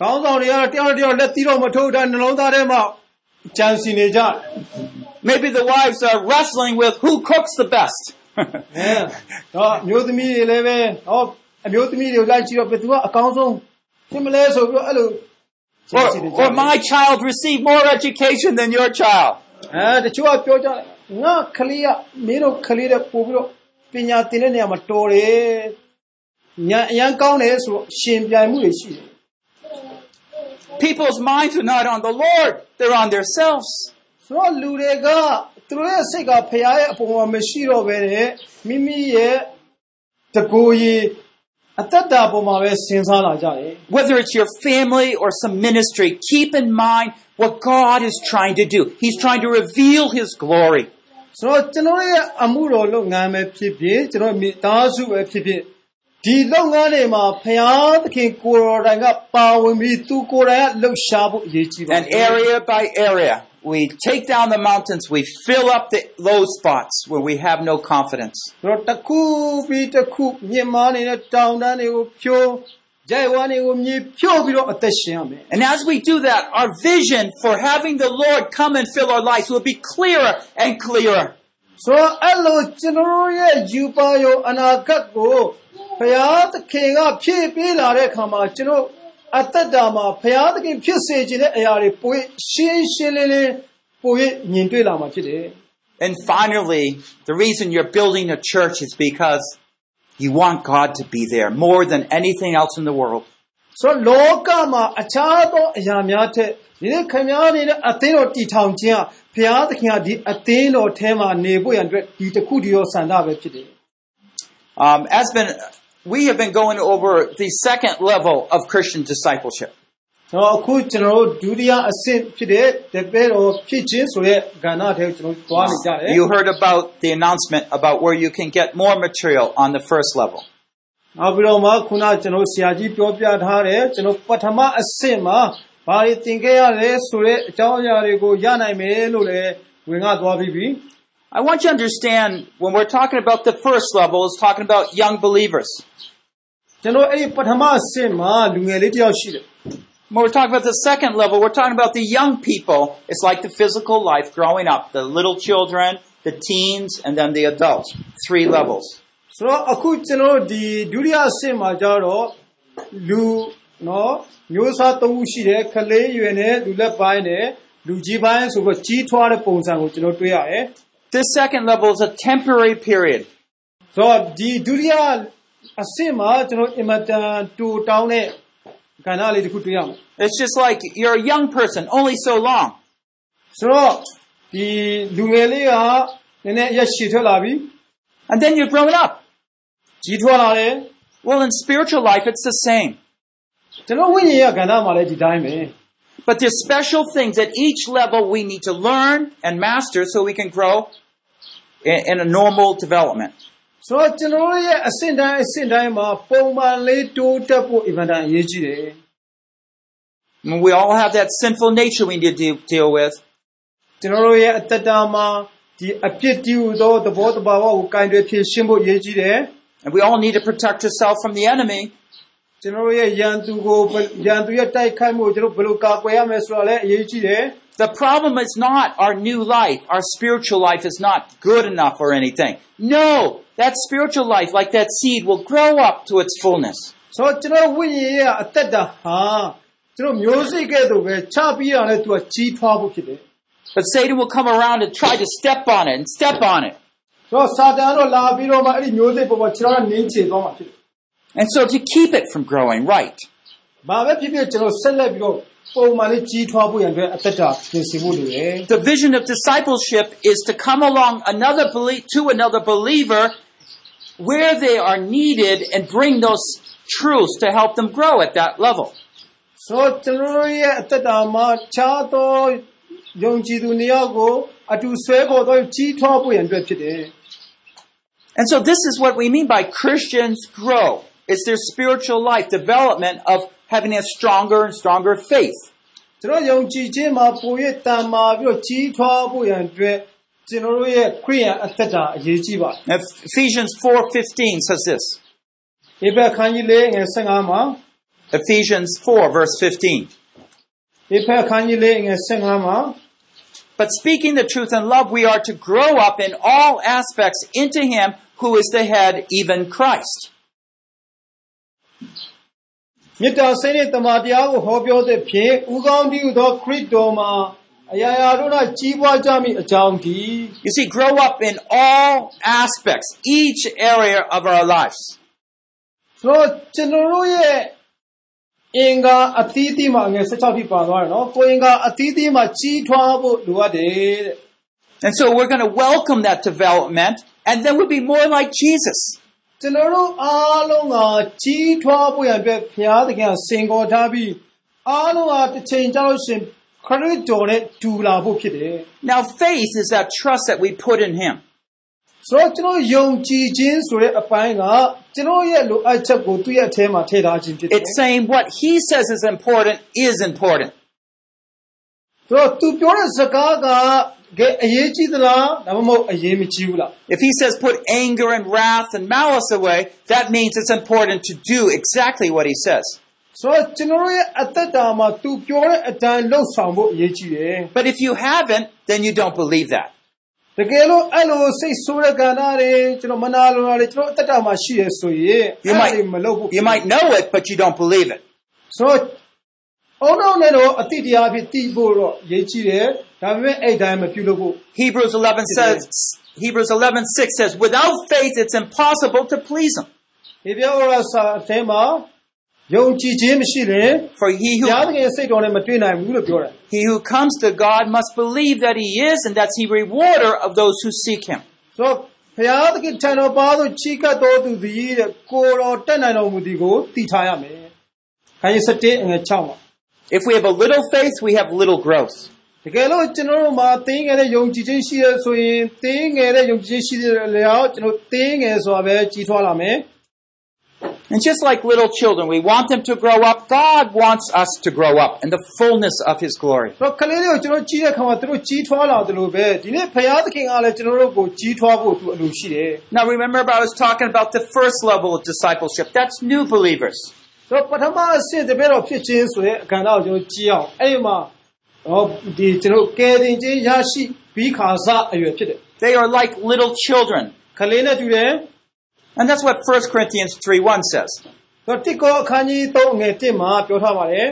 Speaker 3: ခေါင်းဆောင်တွေကတော့တယောက်နဲ့တယောက်လက်သီးတော့မထုတ်တာနှလုံးသားထဲမှာကြံစီနေကြတယ်
Speaker 1: Maybe the wives are wrestling with who cooks the best.
Speaker 3: ။အဲတော့အမျိုးသမီးတွေလည်းပဲဟောအမျိုးသမီးတွေကိုလိုက်ကြည့်တော့ဘယ်သူကအကောင်းဆုံးဖြစ်မလဲဆိုပြီးတော့အဲ့လိုကြံ
Speaker 1: or,
Speaker 3: စီနေကြ
Speaker 1: or
Speaker 3: တယ်
Speaker 1: my child received more education than your child.
Speaker 3: အဲတချို့ကပြောကြတယ်ငါကလေးကမင်းတို့ကလေးတဲ့ပို့ပြီးတော့ပညာသင်တဲ့နေရာမှာတော်တယ်ညာအရန်ကောင်းတယ်ဆိုတော့ရှင်ပြိုင်မှုတွေရှိတယ်
Speaker 1: People's minds are not on the Lord, they're on themselves.
Speaker 3: ဆိုတော့လူတွေကသူတို့ရဲ့စိတ်ကဖရားရဲ့အပေါ်မှာမရှိတော့ဘဲနဲ့မိမိရဲ့တကူကြီးအသက်တာပေါ်မှာပဲစဉ်းစားလာကြတယ်
Speaker 1: Whether it's your family or some ministry, keep in mind what God is trying to do. He's trying to reveal His glory.
Speaker 3: ဆိုတော့ကျွန်တော်ရဲ့အမှုတော်လုပ်ငန်းပဲဖြစ်ဖြစ်ကျွန်တော်မိသားစုပဲဖြစ်ဖြစ် ဒီလုပ်ငန်းတွေမှာဖရားသခင်ကိုယ်တော်တိုင်ကပါဝင်ပြီးသူကိုယ်တိုင်ကလှုပ်ရှားဖို့အရေးကြီးပါ
Speaker 1: And area by area, we take down the mountains, we fill up the low spots where we have no confidence.
Speaker 3: ဆိုတော့တစ်ခုပြီးတစ်ခုမြင့်မားနေတဲ့တောင်တန်းတွေကိုဖြိုးကြိုက်ဝမ်းတွေကိုမြေဖြိုးပြီးတော့အသက်ရှင်ရမယ်
Speaker 1: And as we do that, our vision for having the Lord come and fill our lives will be clearer and clearer.
Speaker 3: ဆို တော့အဲ့လိုကျွန်တော်တို့ရဲ့ယူပါယောအနာဂတ်ကိုဘုရားသခင်ကဖြည့်ပေးလာတဲ့အခါမှာကျွန်တော်အသက်တာမှာဘုရားသခင်ဖြစ်စေခြင်းတဲ့အရာတွေပိုရှင်းရှင်းလင်းလင်းပိုမြင်တွေ့လာမှာဖြစ်တယ်
Speaker 1: And finally, the reason you're building a church is because you want God to be there more than anything else in the world.
Speaker 3: ဆိုတော့လောကမှာအခြားသောအရာများထက်ဒီနေ့ခင်ဗျားနေတဲ့အသင်းတော်တည်ထောင်ခြင်းကဘုရားသခင်ကဒီအသင်းတော်ထဲမှာနေဖို့ရန်အတွက်ဒီတစ်ခုတည်းရောစံတာပဲဖြစ်တယ်
Speaker 1: Um, as been, we have been going over the second level of Christian discipleship.
Speaker 3: ။ဆိုတော့အခုကျွန်တော်တို့ဒုတိယအဆင့်ဖြစ်တဲ့တပည့်တော်ဖြစ်ခြင်းဆိုတဲ့ကဏ္ဍထဲကိုကျွန်တော်တို့သွားနေကြတယ်
Speaker 1: You heard about the announcement about where you can get more material on the first level.
Speaker 3: ။နောက်ပြီးတော့မှခုနကျွန်တော်ဆရာကြီးပြောပြထားတယ်ကျွန်တော်ပထမအဆင့်မှာဘာတွေသင်ခဲ့ရလဲဆိုတဲ့အကြောင်းအရာတွေကိုရနိုင်မယ်လို့လည်းဝင်ကသွားပြီးပြီ
Speaker 1: I want you to understand when we're talking about the first level, it's talking about young believers.
Speaker 3: ။ကျွန်တော်အဲ့ဒီပထမအဆင့်မှာလူငယ်လေးတစ်ယောက်ရှိတယ်
Speaker 1: When we're talking about the second level, we're talking about the young people. It's like the physical life growing up, the little children, the teens, and then the adults. Three levels.
Speaker 3: ။ဆိုတော့အခုကျွန်တော်တို့ဒီဒုတိယအဆင့်မှာကျတော့လူနော်မျိုးစားသုံးခုရှိတယ်ခလေးရွယ်နဲ့လူလက်ပိုင်းနဲ့လူကြီးပိုင်းဆိုတော့ကြီးထွားတဲ့ပုံစံကိုကျွန်တော်တွေ့ရတယ်။
Speaker 1: This second level is a temporary period.
Speaker 3: ဆိုတော့ဒီဒုတိယအဆင့်မှာကျွန်တော်အင်မတန်တူတောင်းတဲ့ကဏ္ဍလေးတစ်ခုတွေ့ရမယ်
Speaker 1: It's just like you're a young person, only so long.
Speaker 3: ဆိုတော့ဒီလူငယ်လေးကနည်းနည်းအရက်ရှည်ထွက်လာပြီ
Speaker 1: And then you're grown up.
Speaker 3: ကြီးထွားလာတယ်
Speaker 1: Well, in spiritual life, it's the same.
Speaker 3: ကျွန်တော်ဝိညာဉ်ရေးကဏ္ဍမှာလည်းဒီတိုင်းပဲ
Speaker 1: But there's special things at each level we need to learn and master so we can grow in, in a normal development.
Speaker 3: ဆိုတော့ကျွန်တော်တို့ရဲ့အဆင့်တိုင်းအဆင့်တိုင်းမှာပုံမှန်လေးတိုးတက်ဖို့အင်မတန်အရေးကြီးတယ်
Speaker 1: I mean, we all have that sinful nature we need to deal, deal with.
Speaker 3: ကျွန်တော်တို့ရဲ့အသက်တာမှာဒီအပြစ်တည်ဟူသောသဘောတဘာဝကိုကင်တွယ်ဖြေရှင်းဖို့အရေးကြီးတယ်
Speaker 1: And we all need to protect ourselves from the enemy.
Speaker 3: ကျွန်တော်တို့ရဲ့ယံသူကိုယံသူရဲ့တိုက်ခိုက်မှုကိုကျွန်တော်ဘယ်လိုကာကွယ်ရမလဲဆိုတာလည်းအရေးကြီးတယ်
Speaker 1: The problem is not our new life. Our spiritual life is not good enough or anything. No, that spiritual life, like that seed, will grow up to its fullness.
Speaker 3: ဆိုတော့ကျွန်တော်ဝိညာဉ်ရေးကအသက်တာဟာကျွန်တော်မျိုးစိတ်ကဲ့သို့ပဲချပြီးတာနဲ့သူကကြီးထွားဖို့ဖြစ်တယ်
Speaker 1: But Satan will come around and try to step on it and step on it.
Speaker 3: တော့စာတန်တော့လာပြီးတော့မှအဲ့ဒီမျိုးစိတ်ပေါ်မှာခြေတော်ကနင်းချေသွားမှာဖြစ်တယ်
Speaker 1: And so to keep it from growing right,
Speaker 3: ။ဘာပဲဖြစ်ဖြစ်ကျွန်တော်ဆက်လက်ပြီးတော့ပုံမှန်လေးကြီးထွားဖို့ရန်အတွက်အသက်တာပြင်ဆင်ဖို့လိုတယ်
Speaker 1: the vision of discipleship is to come along another belie- to another believer where they are needed and bring those truths to help them grow at that level.
Speaker 3: ။ဆိုတော့ကျွန်တော်တို့ရဲ့အသက်တာမှာခြားသောယုံကြည်သူနှစ်ယောက်ကိုအတူဆွဲခေါ်တော့ကြီးထွားဖို့ရန်အတွက်ဖြစ်တယ်။
Speaker 1: And so this is what we mean by Christians grow. It's their spiritual life development of having a stronger and stronger faith.
Speaker 3: ကျွန်တော်ယုံကြည်ခြင်းမှာပို၍တန်မာပြီးတော့ကြီးထွားဖို့ရန်အတွက်ကျွန်တော်တို့ရဲ့ခရိယန်အသက်တာအရေးကြီးပါတယ်
Speaker 1: Now, Ephesians 4:15 says this.
Speaker 3: ။ဧဘခန်းကြီးလေးငယ်15မှာ
Speaker 1: Ephesians 4 verse 15.
Speaker 3: ဧဘခန်းကြီးလေးငယ်15မှာ
Speaker 1: But speaking the truth in love, we are to grow up in all aspects into him who is the head, even Christ.
Speaker 3: မေတ္တာစိတ်နဲ့တမန်တရားကိုဟောပြောတဲ့ဖြင့်ဥကောင်းတည်းဟူသောခရစ်တော်မှာအရာရာတို့၌ကြီးပွားကြမည်အကြောင်းဒီ
Speaker 1: You see, grow up in all aspects, each area of our lives.
Speaker 3: ဆိုတော့ကျွန်တော်တို့ရဲ့အင်္ဂါအသီးသီးမှာငယ်16ထိပါသွားတယ်နော်ကိုယ်အင်္ဂါအသီးသီးမှာကြီးထွားဖို့လိုအပ်တယ်တဲ့
Speaker 1: And so we're going to welcome that development and then we'll be more like Jesus.
Speaker 3: ကျွန်တော်တို့အားလုံးကကြီးထွားဖို့ရန်အတွက်ဘုရားသခင်ကစင်ကော်ထားပြီးအားလုံးကတစ်ချိန်ကြာလို့ရှရင်ခရစ်တော်နဲ့တူလာဖို့ဖြစ်တယ်
Speaker 1: Now faith is that trust that we put in him.
Speaker 3: ဆိုတော့ကျွန်တော်ယုံကြည်ခြင်းဆိုတဲ့အပိုင်းကကျွန်တော်ရဲ့လိုအပ်ချက်ကိုသူ့ရဲ့အထဲမှာထည့်ထားခြင်းဖြစ်တယ်
Speaker 1: It's saying what he says is important is important.
Speaker 3: ဆိုတော့သူပြောတဲ့စကားကကဲအရေးကြီးသလားဒါမှမဟုတ်အရေးမကြီးဘူးလား
Speaker 1: If he says put anger and wrath and malice away, that means it's important to do exactly what he says.
Speaker 3: ဆိုတော့ကျွန်တော်ရဲ့အသက်တာမှာသူပြောတဲ့အတိုင်းလှုပ်ဆောင်ဖို့အရေးကြီးတယ်
Speaker 1: But if you haven't, then you don't believe that.
Speaker 3: တကယ်လို့အဲ့လိုစိတ်ဆိုးတဲ့ကဏ္ဍတွေကျွန်တော်မနာလိုတာတွေကျွန်တော်အသက်တာမှာရှိရဆိုရင်
Speaker 1: You
Speaker 3: အဲ့ဒါ
Speaker 1: might
Speaker 3: တွေမလုပ်ဘူး
Speaker 1: you might know it, but you don't believe it.
Speaker 3: ဆိုတော့ အုံတော့နဲ့တော့အတိတရားအဖြစ်တည်ဖို့တော့အရေးကြီးတယ်ဒါပေမဲ့အဲ့အတိုင်းမပြုလုပ်ဖို့
Speaker 1: Hebrews 11 says Hebrews 11:6 says without faith it's impossible to please him.
Speaker 3: ဒီပြောရစာအထဲမှာယုံကြည်ခြင်းမရှိရင်
Speaker 1: For he
Speaker 3: ဘု
Speaker 1: who
Speaker 3: ရားသခင်ရဲ့စိတ်တော်နဲ့မတွေ့နိုင်ဘူးလို့ပြောတယ်
Speaker 1: he who comes to God must believe that he is and that's he rewarder of those who seek him.
Speaker 3: ဆိုတော့ဘုရားသခင်ထံတော်ပါသို့ချီးကပ်တော်သူသည်တဲ့ကိုယ်တော်တက်နိုင်တော်မူသည်ကိုသိထားရမယ်။ခိုင်း7အငယ်6မှာ
Speaker 1: If we have a little faith, we have little growth.
Speaker 3: တကယ်လို့ကျွန်တော်တို့မှာသင်ငယ်တဲ့ယုံကြည်ခြင်းရှိရဆိုရင်သင်ငယ်တဲ့ယုံကြည်ခြင်းရှိတဲ့လျောက်ကျွန်တော်သင်ငယ်ဆိုတာပဲကြီးထွားလာမယ်
Speaker 1: And just like little children, we want them to grow up. God wants us to grow up in the fullness of his glory.
Speaker 3: ။ဆိုတော့ကလေးတွေကိုကျွန်တော်ကြီးတဲ့ခါမှာသူတို့ကြီးထွားလာတယ်လို့ပဲဒီနေ့ဘုရားသခင်ကလည်းကျွန်တော်တို့ကိုကြီးထွားဖို့သူအလိုရှိတယ်
Speaker 1: Now remember I was talking about the first level of discipleship. That's new believers.
Speaker 3: ။ဆို တော့ပထမအဆင့်တပည့်တော်ဖြစ်ခြင်းဆိုတဲ့အခမ်းအနားကိုကျွန်တော်ကြည့်အောင်အဲ့ဒီမှာဟောဒီကျွန်တော်ကယ်တင်ခြင်းရရှိပြီးခါစားအရွယ်ဖြစ်တယ်
Speaker 1: They are like little children.
Speaker 3: ။ကလေးနဲ့တူတယ်
Speaker 1: And that's what 1 Corinthians 3.1 says.
Speaker 3: ။ဆိုတော့တိကောအခန်းကြီး3ငယ်1မှာပြောထားပါတယ်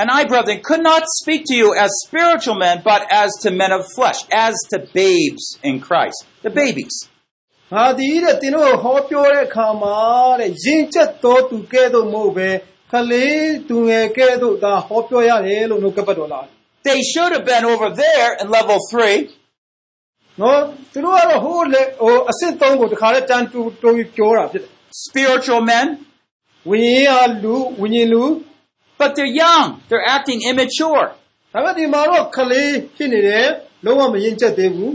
Speaker 1: And I, brethren, could not speak to you as spiritual men, but as to men of flesh, as to babes in Christ. The babies. ။
Speaker 3: ဟာဒီတဲ့တင်တို့ဟောပြောတဲ့အခါမှာတဲ့ရင့်ကျက်တော်သူကဲ့သို့မဟုတ်ပဲကလေးသူငယ်ကဲ့သို့သာဟောပြောရတယ်လို့နှုတ်ကပတ်တော်လာတယ်
Speaker 1: They should have been over there in level 3,
Speaker 3: ။နော်သူတို့ကတော့ဟိုလေဟိုအဆင့်3ကိုတခါလဲတန်တူတူပြီးပြောတာဖြစ်တယ်
Speaker 1: spiritual men,
Speaker 3: ။ဝိညာဉ်အားလူဝိညာဉ်လူ
Speaker 1: but they're young. They're acting immature.
Speaker 3: ဒါပေမဲ့ဒီမှာတော့ကလေးဖြစ်နေတယ်လုံးဝမရင်ကျက်သေးဘူး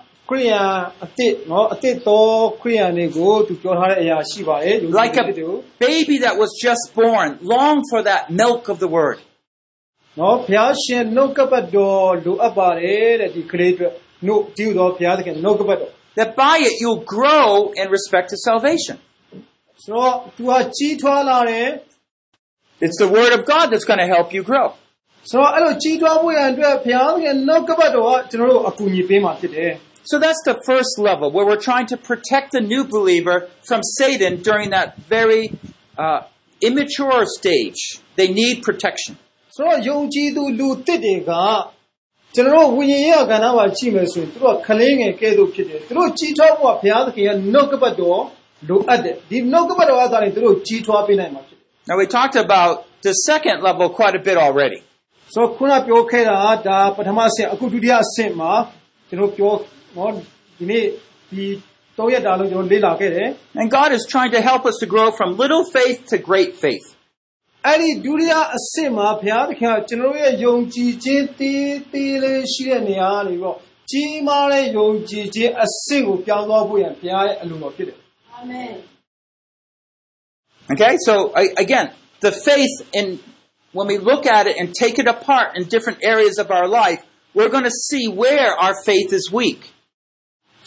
Speaker 3: ခရိယန်အစ်စ်နော်အစ်စ်တော်ခရိယန်တွေကိုသူပြောထားတဲ့အရာရှိပါတယ်ယုံကြည်
Speaker 1: like
Speaker 3: တဲ့သူ
Speaker 1: a baby that was just born, long for that milk of the word.
Speaker 3: နော်ဘုရားရှင်နှုတ်ကပတ်တော်လိုအပ်ပါတယ်တဲ့ဒီကလေးအတွက်နှုတ်ဒီလိုတော့ဘုရားသခင်နှုတ်ကပတ်တော်
Speaker 1: that by it you'll grow in respect to salvation.
Speaker 3: ဆိုတော့သူကကြီးထွားလာတယ်
Speaker 1: It's the Word of God that's going to help you grow.
Speaker 3: ဆိုတော့အဲ့လိုကြီးထွားဖို့ရန်အတွက်ဘုရားသခင်နှုတ်ကပတ်တော်ကကျွန်တော်တို့အကူအညီပေးမှာဖြစ်တယ်
Speaker 1: So that's the first level where we're trying to protect the new believer from Satan during that very uh, immature stage. They need protection.
Speaker 3: ဆိုတော့ယုံကြည်သူလူတစ်တွေကကျွန်တော်တို့ဝိညာဉ်ရေးကဏ္ဍမှာကြည့်မယ်ဆိုရင်သူတို့ကခလေးငယ်ကဲ့သို့ဖြစ်တယ်သူတို့ကြီးထွားဖို့ကဘုရားသခင်ရဲ့နှုတ်ကပတ်တော်လိုအပ်တယ်ဒီနှုတ်ကပတ်တော်ကသာရင်သူတို့ကြီးထွားပေးနိုင်မှာဖြစ်တယ်
Speaker 1: Now we talked about the second level quite a bit already.
Speaker 3: ဆိုတော့ခုနပြောခဲ့တာဒါပထမဆင့်အခုဒုတိယဆင့်မှာကျွန်တော်ပြော နော်ဒီနေ့ဒီတော့ရက်တာလို့ကျွန်တော်လေ့လာခဲ့တယ်
Speaker 1: And God is trying to help us to grow from little faith to great faith.
Speaker 3: အဲ့ဒီဒုတိယအဆင့်မှာဘုရားသခင်ကကျွန်တော်ရဲ့ယုံကြည်ခြင်းတည်တည်လေးရှိတဲ့နေရာကနေပြီးတော့ကြီးမားတဲ့ယုံကြည်ခြင်းအဆင့်ကိုပြောင်းသွားဖို့ရန်ဘုရားရဲ့အလိုတော်ဖြစ်တယ်
Speaker 4: Amen.
Speaker 1: Okay, so I, again, the faith in when we look at it and take it apart in different areas of our life, we're going to see where our faith is weak.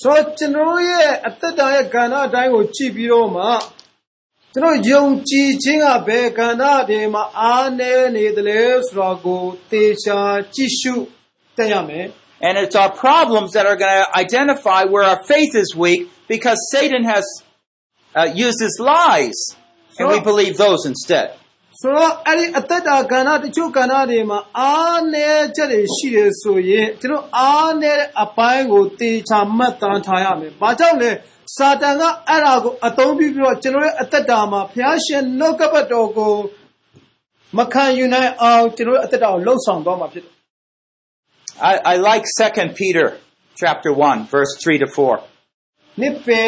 Speaker 3: ဆိုတော့ကျွန်တော်ရဲ့အသက်တာရဲ့ကဏ္ဍအတိုင်းကိုကြည့်ပြီးတော့မှကျွန်တော်ယုံကြည်ခြင်းကဘယ်ကဏ္ဍတွေမှာအားနည်းနေသလဲဆိုတော့ကိုသေချာကြည့်ရှုတက်ရမယ်
Speaker 1: And it's our problems that are going to identify where our faith is weak because Satan has uh, used his lies and we
Speaker 3: So-
Speaker 1: believe those instead.
Speaker 3: ဆိုတော့အဲ့ဒီအသက်တာကဏ္ဍတချို့ကဏ္ဍတွေမှာအားနည်းချက်တွေရှိတယ်ဆိုရင်ကျွန်တော်အားနည်းတဲ့အပိုင်းကိုတေချာမှတ်သားထားရမယ်။ဘာကြောင့်လဲစာတန်ကအဲ့ဒါကိုအသုံးပြုပြီးတော့ကျွန်တော်ရဲ့အသက်တာမှာဘုရားရှင်နှုတ်ကပတ်တော်ကိုမခံယူနိုင်အောင်ကျွန်တော်ရဲ့အသက်တာကိုလှုပ်ဆောင်သွားမှာဖြစ်တယ်
Speaker 1: I, I like 2 Peter chapter 1, verse 3 to 4.
Speaker 3: ။နှစ်ပေ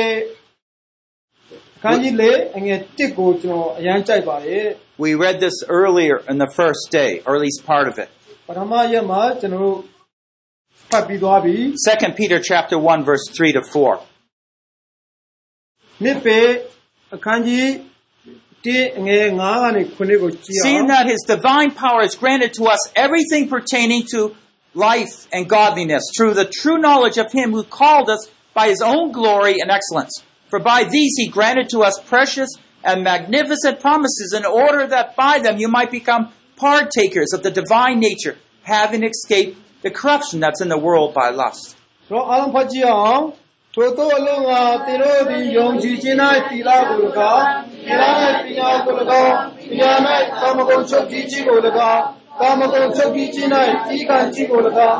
Speaker 1: We read this earlier in the first day, or at least part of it.
Speaker 3: ။ပထမရက်မှာကျွန်တော်တို့ဖတ်ပြီးသွားပြီ
Speaker 1: 2 Peter chapter 1, verse 3 to 4.
Speaker 3: ။နှစ်ပေအခန်းကြီး1အငယ်9ကနေ9ကိုကြည့်အောင်
Speaker 1: Seeing that his divine power has granted to us everything pertaining to life and godliness through the true knowledge of him who called us by his own glory and excellence. For by these he granted to us precious and magnificent promises in order that by them you might become partakers of the divine nature, having escaped the corruption that's in the world by lust.
Speaker 3: ဆိုတော့အားလုံးဖတ်ကြည့်အောင်ထိုသောအလုံးကသင်တို့သည်ယုံကြည်ခြင်း၌တီလာကို၎င်းတီလာ၌ပညာကို၎င်းပညာ၌ကာမဂုဏ်ချုပ်ကြီးခြင်းကို၎င်းကာမဂုဏ်ချုပ်ကြီးခြင်း၌ဤကံခြင်းကို၎င်း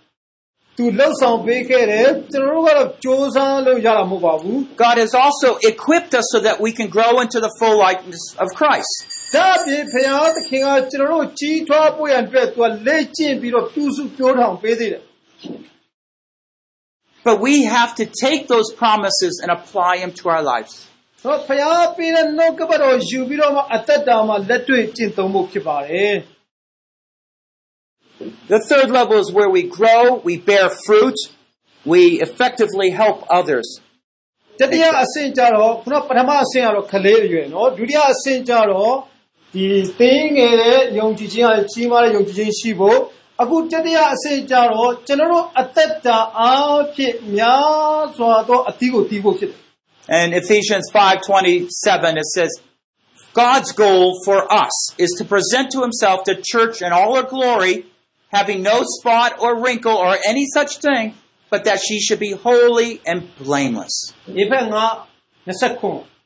Speaker 3: သူလှုပ်ဆောင်ပေးခဲ့တယ်ကျွန်တော်တို့ကတော့စ조사လို့ရတာမဟုတ်ပါဘူး
Speaker 1: God has also equipped us so that we can grow into the full likeness of Christ.
Speaker 3: ဒါအပြင်ဘုရားသခင်ကကျွန်တော်တို့ကြီးထွားဖို့ရန်အတွက်သူကလေ့ကျင့်ပြီးတော့ပြုစုပြောထောင်ပေးသေးတယ်
Speaker 1: But we have to take those promises and apply them to our lives.
Speaker 3: ဆိုတော့ဘုရားပေးတဲ့နှုတ်ကပတ်တော်ယူပြီးတော့မှအသက်တာမှာလက်တွေ့ကျင့်သုံးဖို့ဖြစ်ပါတယ်
Speaker 1: The third level is where we grow, we bear fruit, we effectively help others.
Speaker 3: တတိယအဆင့်ကျတော့ခုနပထမအဆင့်ကတော့ခလေးအရွယ်နော်ဒုတိယအဆင့်ကျတော့ဒီသင်းငယ်တဲ့ယုံကြည်ခြင်းအကြီးမားတဲ့ယုံကြည်ခြင်းရှိဖို့အခုတတိယအဆင့်ကျတော့ကျွန်တော်တို့အသက်တာအားဖြင့်များစွာသောအသီးကိုတီးဖို့ဖြစ်တယ်
Speaker 1: And Ephesians 5:27 it says God's goal for us is to present to himself the church in all her glory, having no spot or wrinkle or any such thing, but that she should be holy and blameless.
Speaker 3: ဒီဘက်က29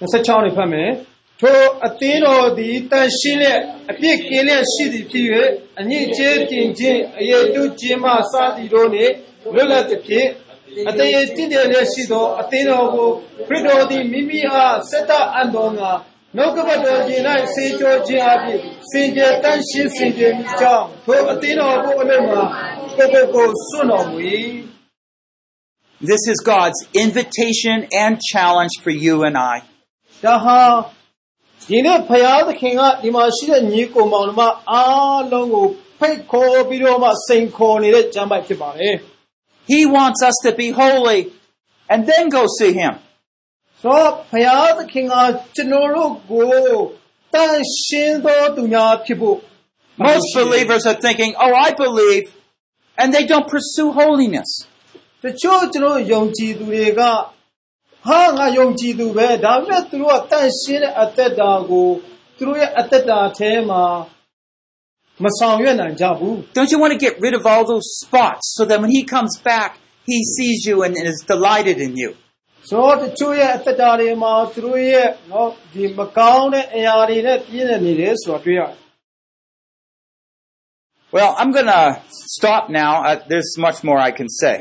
Speaker 3: 26နေဖတ်မယ်ထိုအသင်းတော်သည်တန်ရှင်းလက်အပြစ်ကင်းလက်ရှိသည်ဖြစ်၍အညစ်အကြေးတင်ခြင်းအယေတုခြင်းမှစသည်တို့နှင့်လွတ်လပ်သည်ဖြင့်အတရေတည်တယ်လက်ရှိသောအသင်းတော်ကိုခရစ်တော်သည်မိမိအားစက်တအံတော်ငါ နှုတ်ကပတ်တော်ရှင်၌စေကြောခြင်းအပြင်စင်ကြယ်တန်ရှင်းစင်ကြယ်မိကြောင်းထိုအသင်းတော်ကိုအလို့မှာကိုယ်ကိုယ်ကိုစွန့်တော်မူ၏
Speaker 1: This is God's invitation and challenge for you and I.
Speaker 3: ဒါဟာ ဒီနေ့ဖယားသခင်ကဒီမှာရှိတဲ့ညီကိုမောင်နှမအားလုံးကိုဖိတ်ခေါ်ပြီးတော့မှစိန်ခေါ်နေတဲ့ကျမ်းပိုက်ဖြစ်ပါတယ်
Speaker 1: He wants us to be holy and then go see Him.
Speaker 3: ဆိုတော့ဖယားသခင်ကကျွန်တော်တို့ကိုတန်ရှင်းသောသူများဖြစ်ဖို့
Speaker 1: Most believers are thinking, oh, I believe, and they don't pursue holiness.
Speaker 3: တချို့ကျွန်တော်ယုံကြည်သူတွေကဟာငါယုံကြည်သူပဲဒါပေမဲ့သူတို့ကတန်ရှင်းတဲ့အသက်တာကိုသူတို့ရဲ့အသက်တာထဲမှာမဆောင်ရွက်နိုင်ကြဘူး
Speaker 1: Don't you want to get rid of all those spots so that when He comes back, He sees you and is delighted in you?
Speaker 3: ဆိုတော့တချို့ရဲ့အသက်တာတွေမှာသူတို့ရဲ့နော်ဒီမကောင်းတဲ့အရာတွေနဲ့ပြည့်နေနေတယ်ဆိုတာတွေ့ရတယ်
Speaker 1: Well, I'm going to stop now. Uh, there's much more I can say.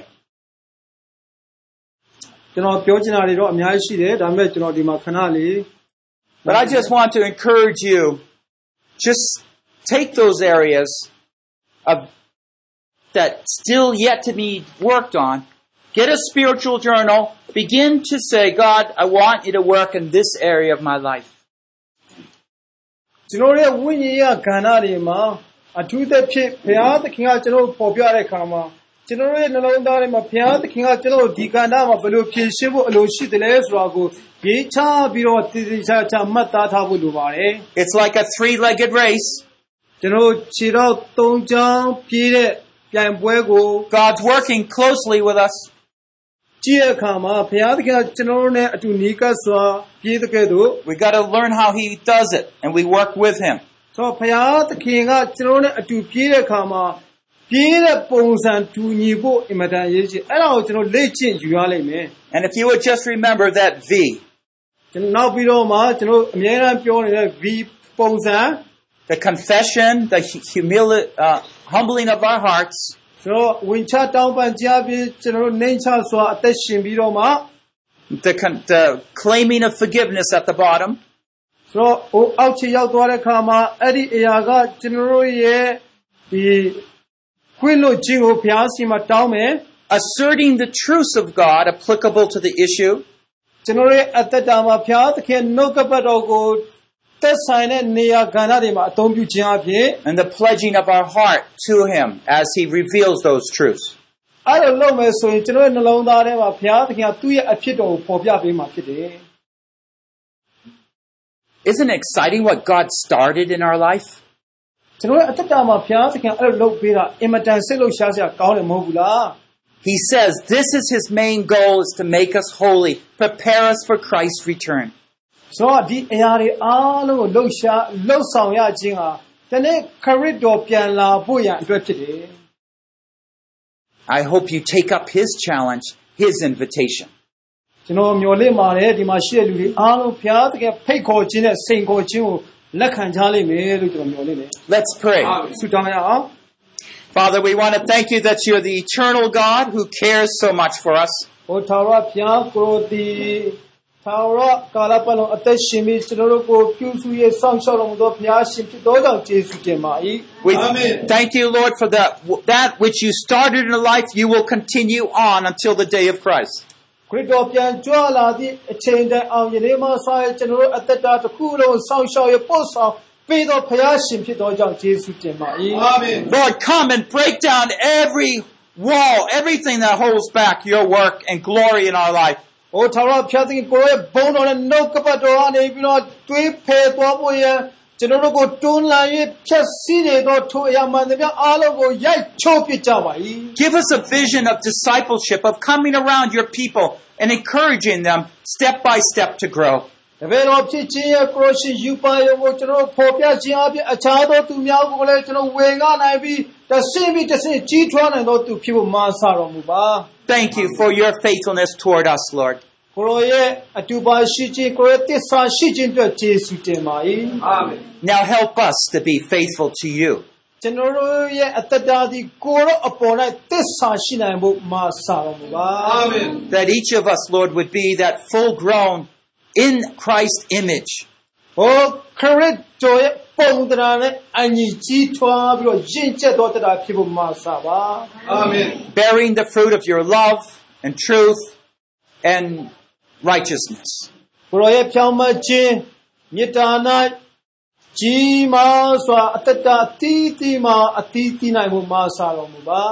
Speaker 3: ကျွန်တော်ပြောချင်တာတွေတော့အများကြီးရှိတယ်ဒါပေမဲ့ကျွန်တော်ဒီမှာခဏလေး
Speaker 1: But I just want to encourage you, just take those areas of that still yet to be worked on. Get a spiritual journal. Begin to say, God, I want you to work in this area of my life.
Speaker 3: ကျွန်တော်ရဲ့ဝိညာဉ်ရေးကဏ္ဍတွေမှာအထူးသဖြင့်ဘုရားသခင်ကကျွန်တော်တို့ပေါ်ပြတဲ့အခါမှာကျွန်တော်တို့ရဲ့နှလုံးသားထဲမှာဘုရားသခင်ကကျွန်တော်တို့ဒီကဏ္ဍမှာဘယ်လိုဖြည့်ရှင်းဖို့အလိုရှိတယ်လဲဆိုတာကိုရေးချပြီးတော့တည်တည်ချာချာမှတ်သားထားဖို့လိုပါတယ်
Speaker 1: It's like a three-legged race.
Speaker 3: ကျွန်တော်တို့ခြေတော့၃ချောင်းပြေးတဲ့ပြိုင်ပွဲကို
Speaker 1: God's working closely with us.
Speaker 3: ကြည့်တဲ့အခါမှာဘုရားသခင်ကကျွန်တော်တို့နဲ့အတူနီးကပ်စွာပြေးတဲ့ကဲ့သို့
Speaker 1: We got to learn how He does it, and we work with Him.
Speaker 3: ဆိုတော့ဘုရားသခင်ကကျွန်တော်တို့နဲ့အတူပြေးတဲ့အခါမှာပြေးတဲ့ပုံစံတူညီဖို့အင်မတန်အရေးကြီးအဲ့ဒါကိုကျွန်တော်လေ့ကျင့်ယူရလိမ့်မယ်
Speaker 1: And if you would just remember that V,
Speaker 3: ကျွန်တော်နောက်ပြီးတော့မှကျွန်တော်အများအားပြောနေတဲ့ V ပုံစံ
Speaker 1: the confession, the hu- humili- uh, humbling of our hearts,
Speaker 3: ဆိုတော့ဝင်ချတောင်းပန်ကြားပြီးကျွန်တော်တို့နှိမ့်ချစွာအသက်ရှင်ပြီးတော့မှ
Speaker 1: the, con- the claiming of forgiveness at the bottom,
Speaker 3: ဆိုတော့ဟိုအောက်ခြေရောက်သွားတဲ့အခါမှာအဲ့ဒီအရာကကျွန်တော်တို့ရဲ့ဒီခွင့်လို့ခြင်းကိုဘုရားရှင်မှာတောင်းမယ်
Speaker 1: asserting the truths of God applicable to the issue,
Speaker 3: ကျွန်တော်ရဲ့အသက်တာမှာဘုရားသခင်နှုတ်ကပတ်တော်ကို သက်ဆိုင်တဲ့နေရာကဏ္ဍတွေမှာအသုံးပြုခြင်းအပြင်
Speaker 1: and the pledging of our heart to Him as He reveals those truths.
Speaker 3: အဲ့လိုလုပ်မယ်ဆိုရင်ကျွန်တော်ရဲ့နှလုံးသားထဲမှာဘုရားသခင်ကသူ့ရဲ့အဖြစ်တော်ကိုပေါ်ပြပေးမှာဖြစ်တယ်
Speaker 1: Isn't it exciting what God started in our life?
Speaker 3: ကျွန်တော်ရဲ့အသက်တာမှာဘုရားသခင်အဲ့လိုလုပ်ပေးတာအင်မတန်စိတ်လှုပ်ရှားစရာကောင်းတယ်မဟုတ်ဘူးလား
Speaker 1: He says this is His main goal is to make us holy, prepare us for Christ's return.
Speaker 3: ဆိုတော့ဒီအရာတွေအားလုံးကိုလှုပ်ရှားလှုပ်ဆောင်ရခြင်းဟာတနေ့ခရစ်တော်ပြန်လာဖို့ရန်အတွက်ဖြစ်တယ်
Speaker 1: I hope you take up His challenge, His invitation.
Speaker 3: ကျွန်တော်မျှော်လင့်ပါတယ်ဒီမှာရှိတဲ့လူတွေအားလုံးဘုရားသခင်ဖိတ်ခေါ်ခြင်းနဲ့စိန်ခေါ်ခြင်းကိုလက်ခံကြလိမ့်မယ်လို့ကျွန်တော်မျှော်လင့်တယ်
Speaker 1: Let's pray.
Speaker 3: ဆုတောင်းရအောင်
Speaker 1: Father, we want to thank you that you're the eternal God who cares so much for us.
Speaker 3: ဟိုထာဝရဘုရားကိုယ်ဒီထာဝရကာလပတ်လုံးအသက်ရှင်ပြီးကျွန်တော်တို့ကိုပြုစုရေးစောင့်ရှောက်တော်မူသောဘုရားရှင်ဖြစ်တော်ကြောင့်ကျေးဇူးတင်ပါ၏
Speaker 1: We thank you, Lord, for that, that which you started in life, you will continue on until the day of Christ.
Speaker 3: ခရစ်တော်ပြန်ကြွလာသည့်အချိန်တိုင်အောင်ယနေ့မှစရကျွန်တော်တို့အသက်တာတစ်ခုလုံးစောင့်ရှောက်ရပို့ဆောင်ပေးတော်ဘုရားရှင်ဖြစ်တော်ကြောင့်ကျေးဇူးတင်ပါ၏
Speaker 1: Lord, come and break down every wall, everything that holds back your work and glory in our life.
Speaker 3: ဟိုထာဝရဘုရားသခင်ကိုယ်ရဲ့ဘုန်းတော်နဲ့နှုတ်ကပတ်တော်ကနေပြီးတော့တွေးဖယ်သွားဖို့ရန်ကျွန်တော်တို့ကိုတွန်းလှန်၍ဖြည့်ဆည်းနေသောထိုအရာမှန်သမျှအားလုံးကိုရိုက်ချိုးပစ်ကြပါ၏
Speaker 1: Give us a vision of discipleship, of coming around your people and encouraging them step by step to grow.
Speaker 3: တပည့်တော်ဖြစ်ခြင်းရဲ့ကိုရရှိယူပါယုံကိုကျွန်တော်တို့ဖော်ပြခြင်းအပြင်အခြားသောသူများကိုလည်းကျွန်တော်ဝေငှနိုင်ပြီးတစ်ဆင့်ပြီးတစ်ဆင့်ကြီးထွားနိုင်သောသူဖြစ်ဖို့မာဆတော်မူပါ
Speaker 1: Thank you for your faithfulness toward us, Lord.
Speaker 3: ကိုရောရဲ့အတူပါရှိခြင်းကိုရောတစ္ဆာရှိခြင်းအတွက်ကျေးဇူးတင်ပါ၏
Speaker 1: Now help us to be faithful to you.
Speaker 3: ကျွန်တော်တို့ရဲ့အသက်တာဒီကိုရောအပေါ်၌တစ္ဆာရှိနိုင်ဖို့မာဆတော်မူပါ
Speaker 1: That each of us, Lord, would be that full grown in Christ's image.
Speaker 3: ဟောခရစ်တော်ရဲ့ပုံသဏ္ဍာန်နဲ့အညီကြီးထွားပြီးတော့ရင့်ကျက်တော်တရားဖြစ်ဖို့မာဆပါ
Speaker 1: bearing the fruit of your love and truth and righteousness.
Speaker 3: ကိုရောရဲ့ဖြောင်းမခြင်း မေတ္တာ၌ကြီးမားစွာအတ္တတအတီးတီးမှာအတီးတီးနိုင်မှုမှာစာတော်မူပါ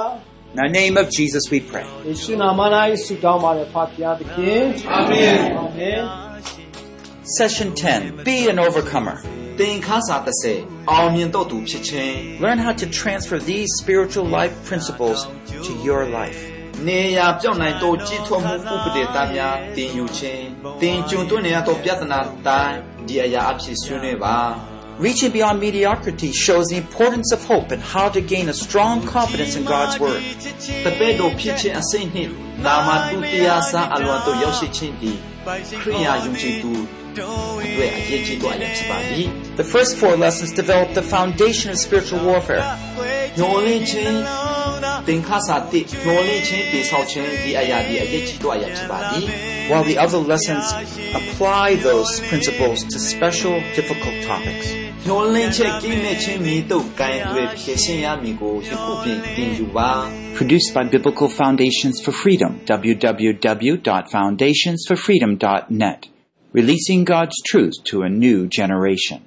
Speaker 1: In the name of Jesus we pray.
Speaker 3: ယေရှုနာမ၌ဆုတောင်းပါတယ်ဖခင်သခင်အာမင်အာမင်
Speaker 1: Session 10 Be an overcomer.
Speaker 2: သင်ခန်းစာ30အောင်မြင်တော့သူဖြစ်ခြင်း
Speaker 1: Learn how to transfer these spiritual life principles to your life.
Speaker 2: နေရာပြောင်းနိုင်တော့ကြီးထွားမှုဥပဒေသားများသင်ယူခြင်းသင်ကျွန်းတွင်းနေရတော့ပြဿနာတိုင်းဒီအရာအဖြစ်ဆွေးနွေးပါ
Speaker 1: Reaching beyond mediocrity shows the importance of hope and how to gain a strong confidence in God's Word.
Speaker 2: တပည့်တော်ဖြစ်ခြင်းအစိမ့်နှင့်နာမ တူတရားစားအလွန်တော့ရောက်ရှိခြင်းဒီခရိယာယုံကြည်သူအတွက်အရေးကြီးတော့အရာဖြစ်ပါသည်
Speaker 1: The first four lessons develop the foundation of spiritual warfare.
Speaker 2: ညှော်လင့်ခြင်းသင်ခါစာတိညှော်လင့်ခြင်းတည်ဆောက်ခြင်းဒီအရာဒီအရေးကြီးတော့အရာဖြစ်ပါသည်
Speaker 1: while the other lessons apply those principles to special, difficult topics.
Speaker 2: ညှော်လင့်ချက်ကင်းမဲ့ခြင်းမိတို့ကိုင်းတွေဖြည့်ရှင်းရမည်ကိုယခုပြင်တင်ယူပါ
Speaker 1: Produced by Biblical Foundations for Freedom, www.foundationsforfreedom.net, releasing God's truth to a new generation.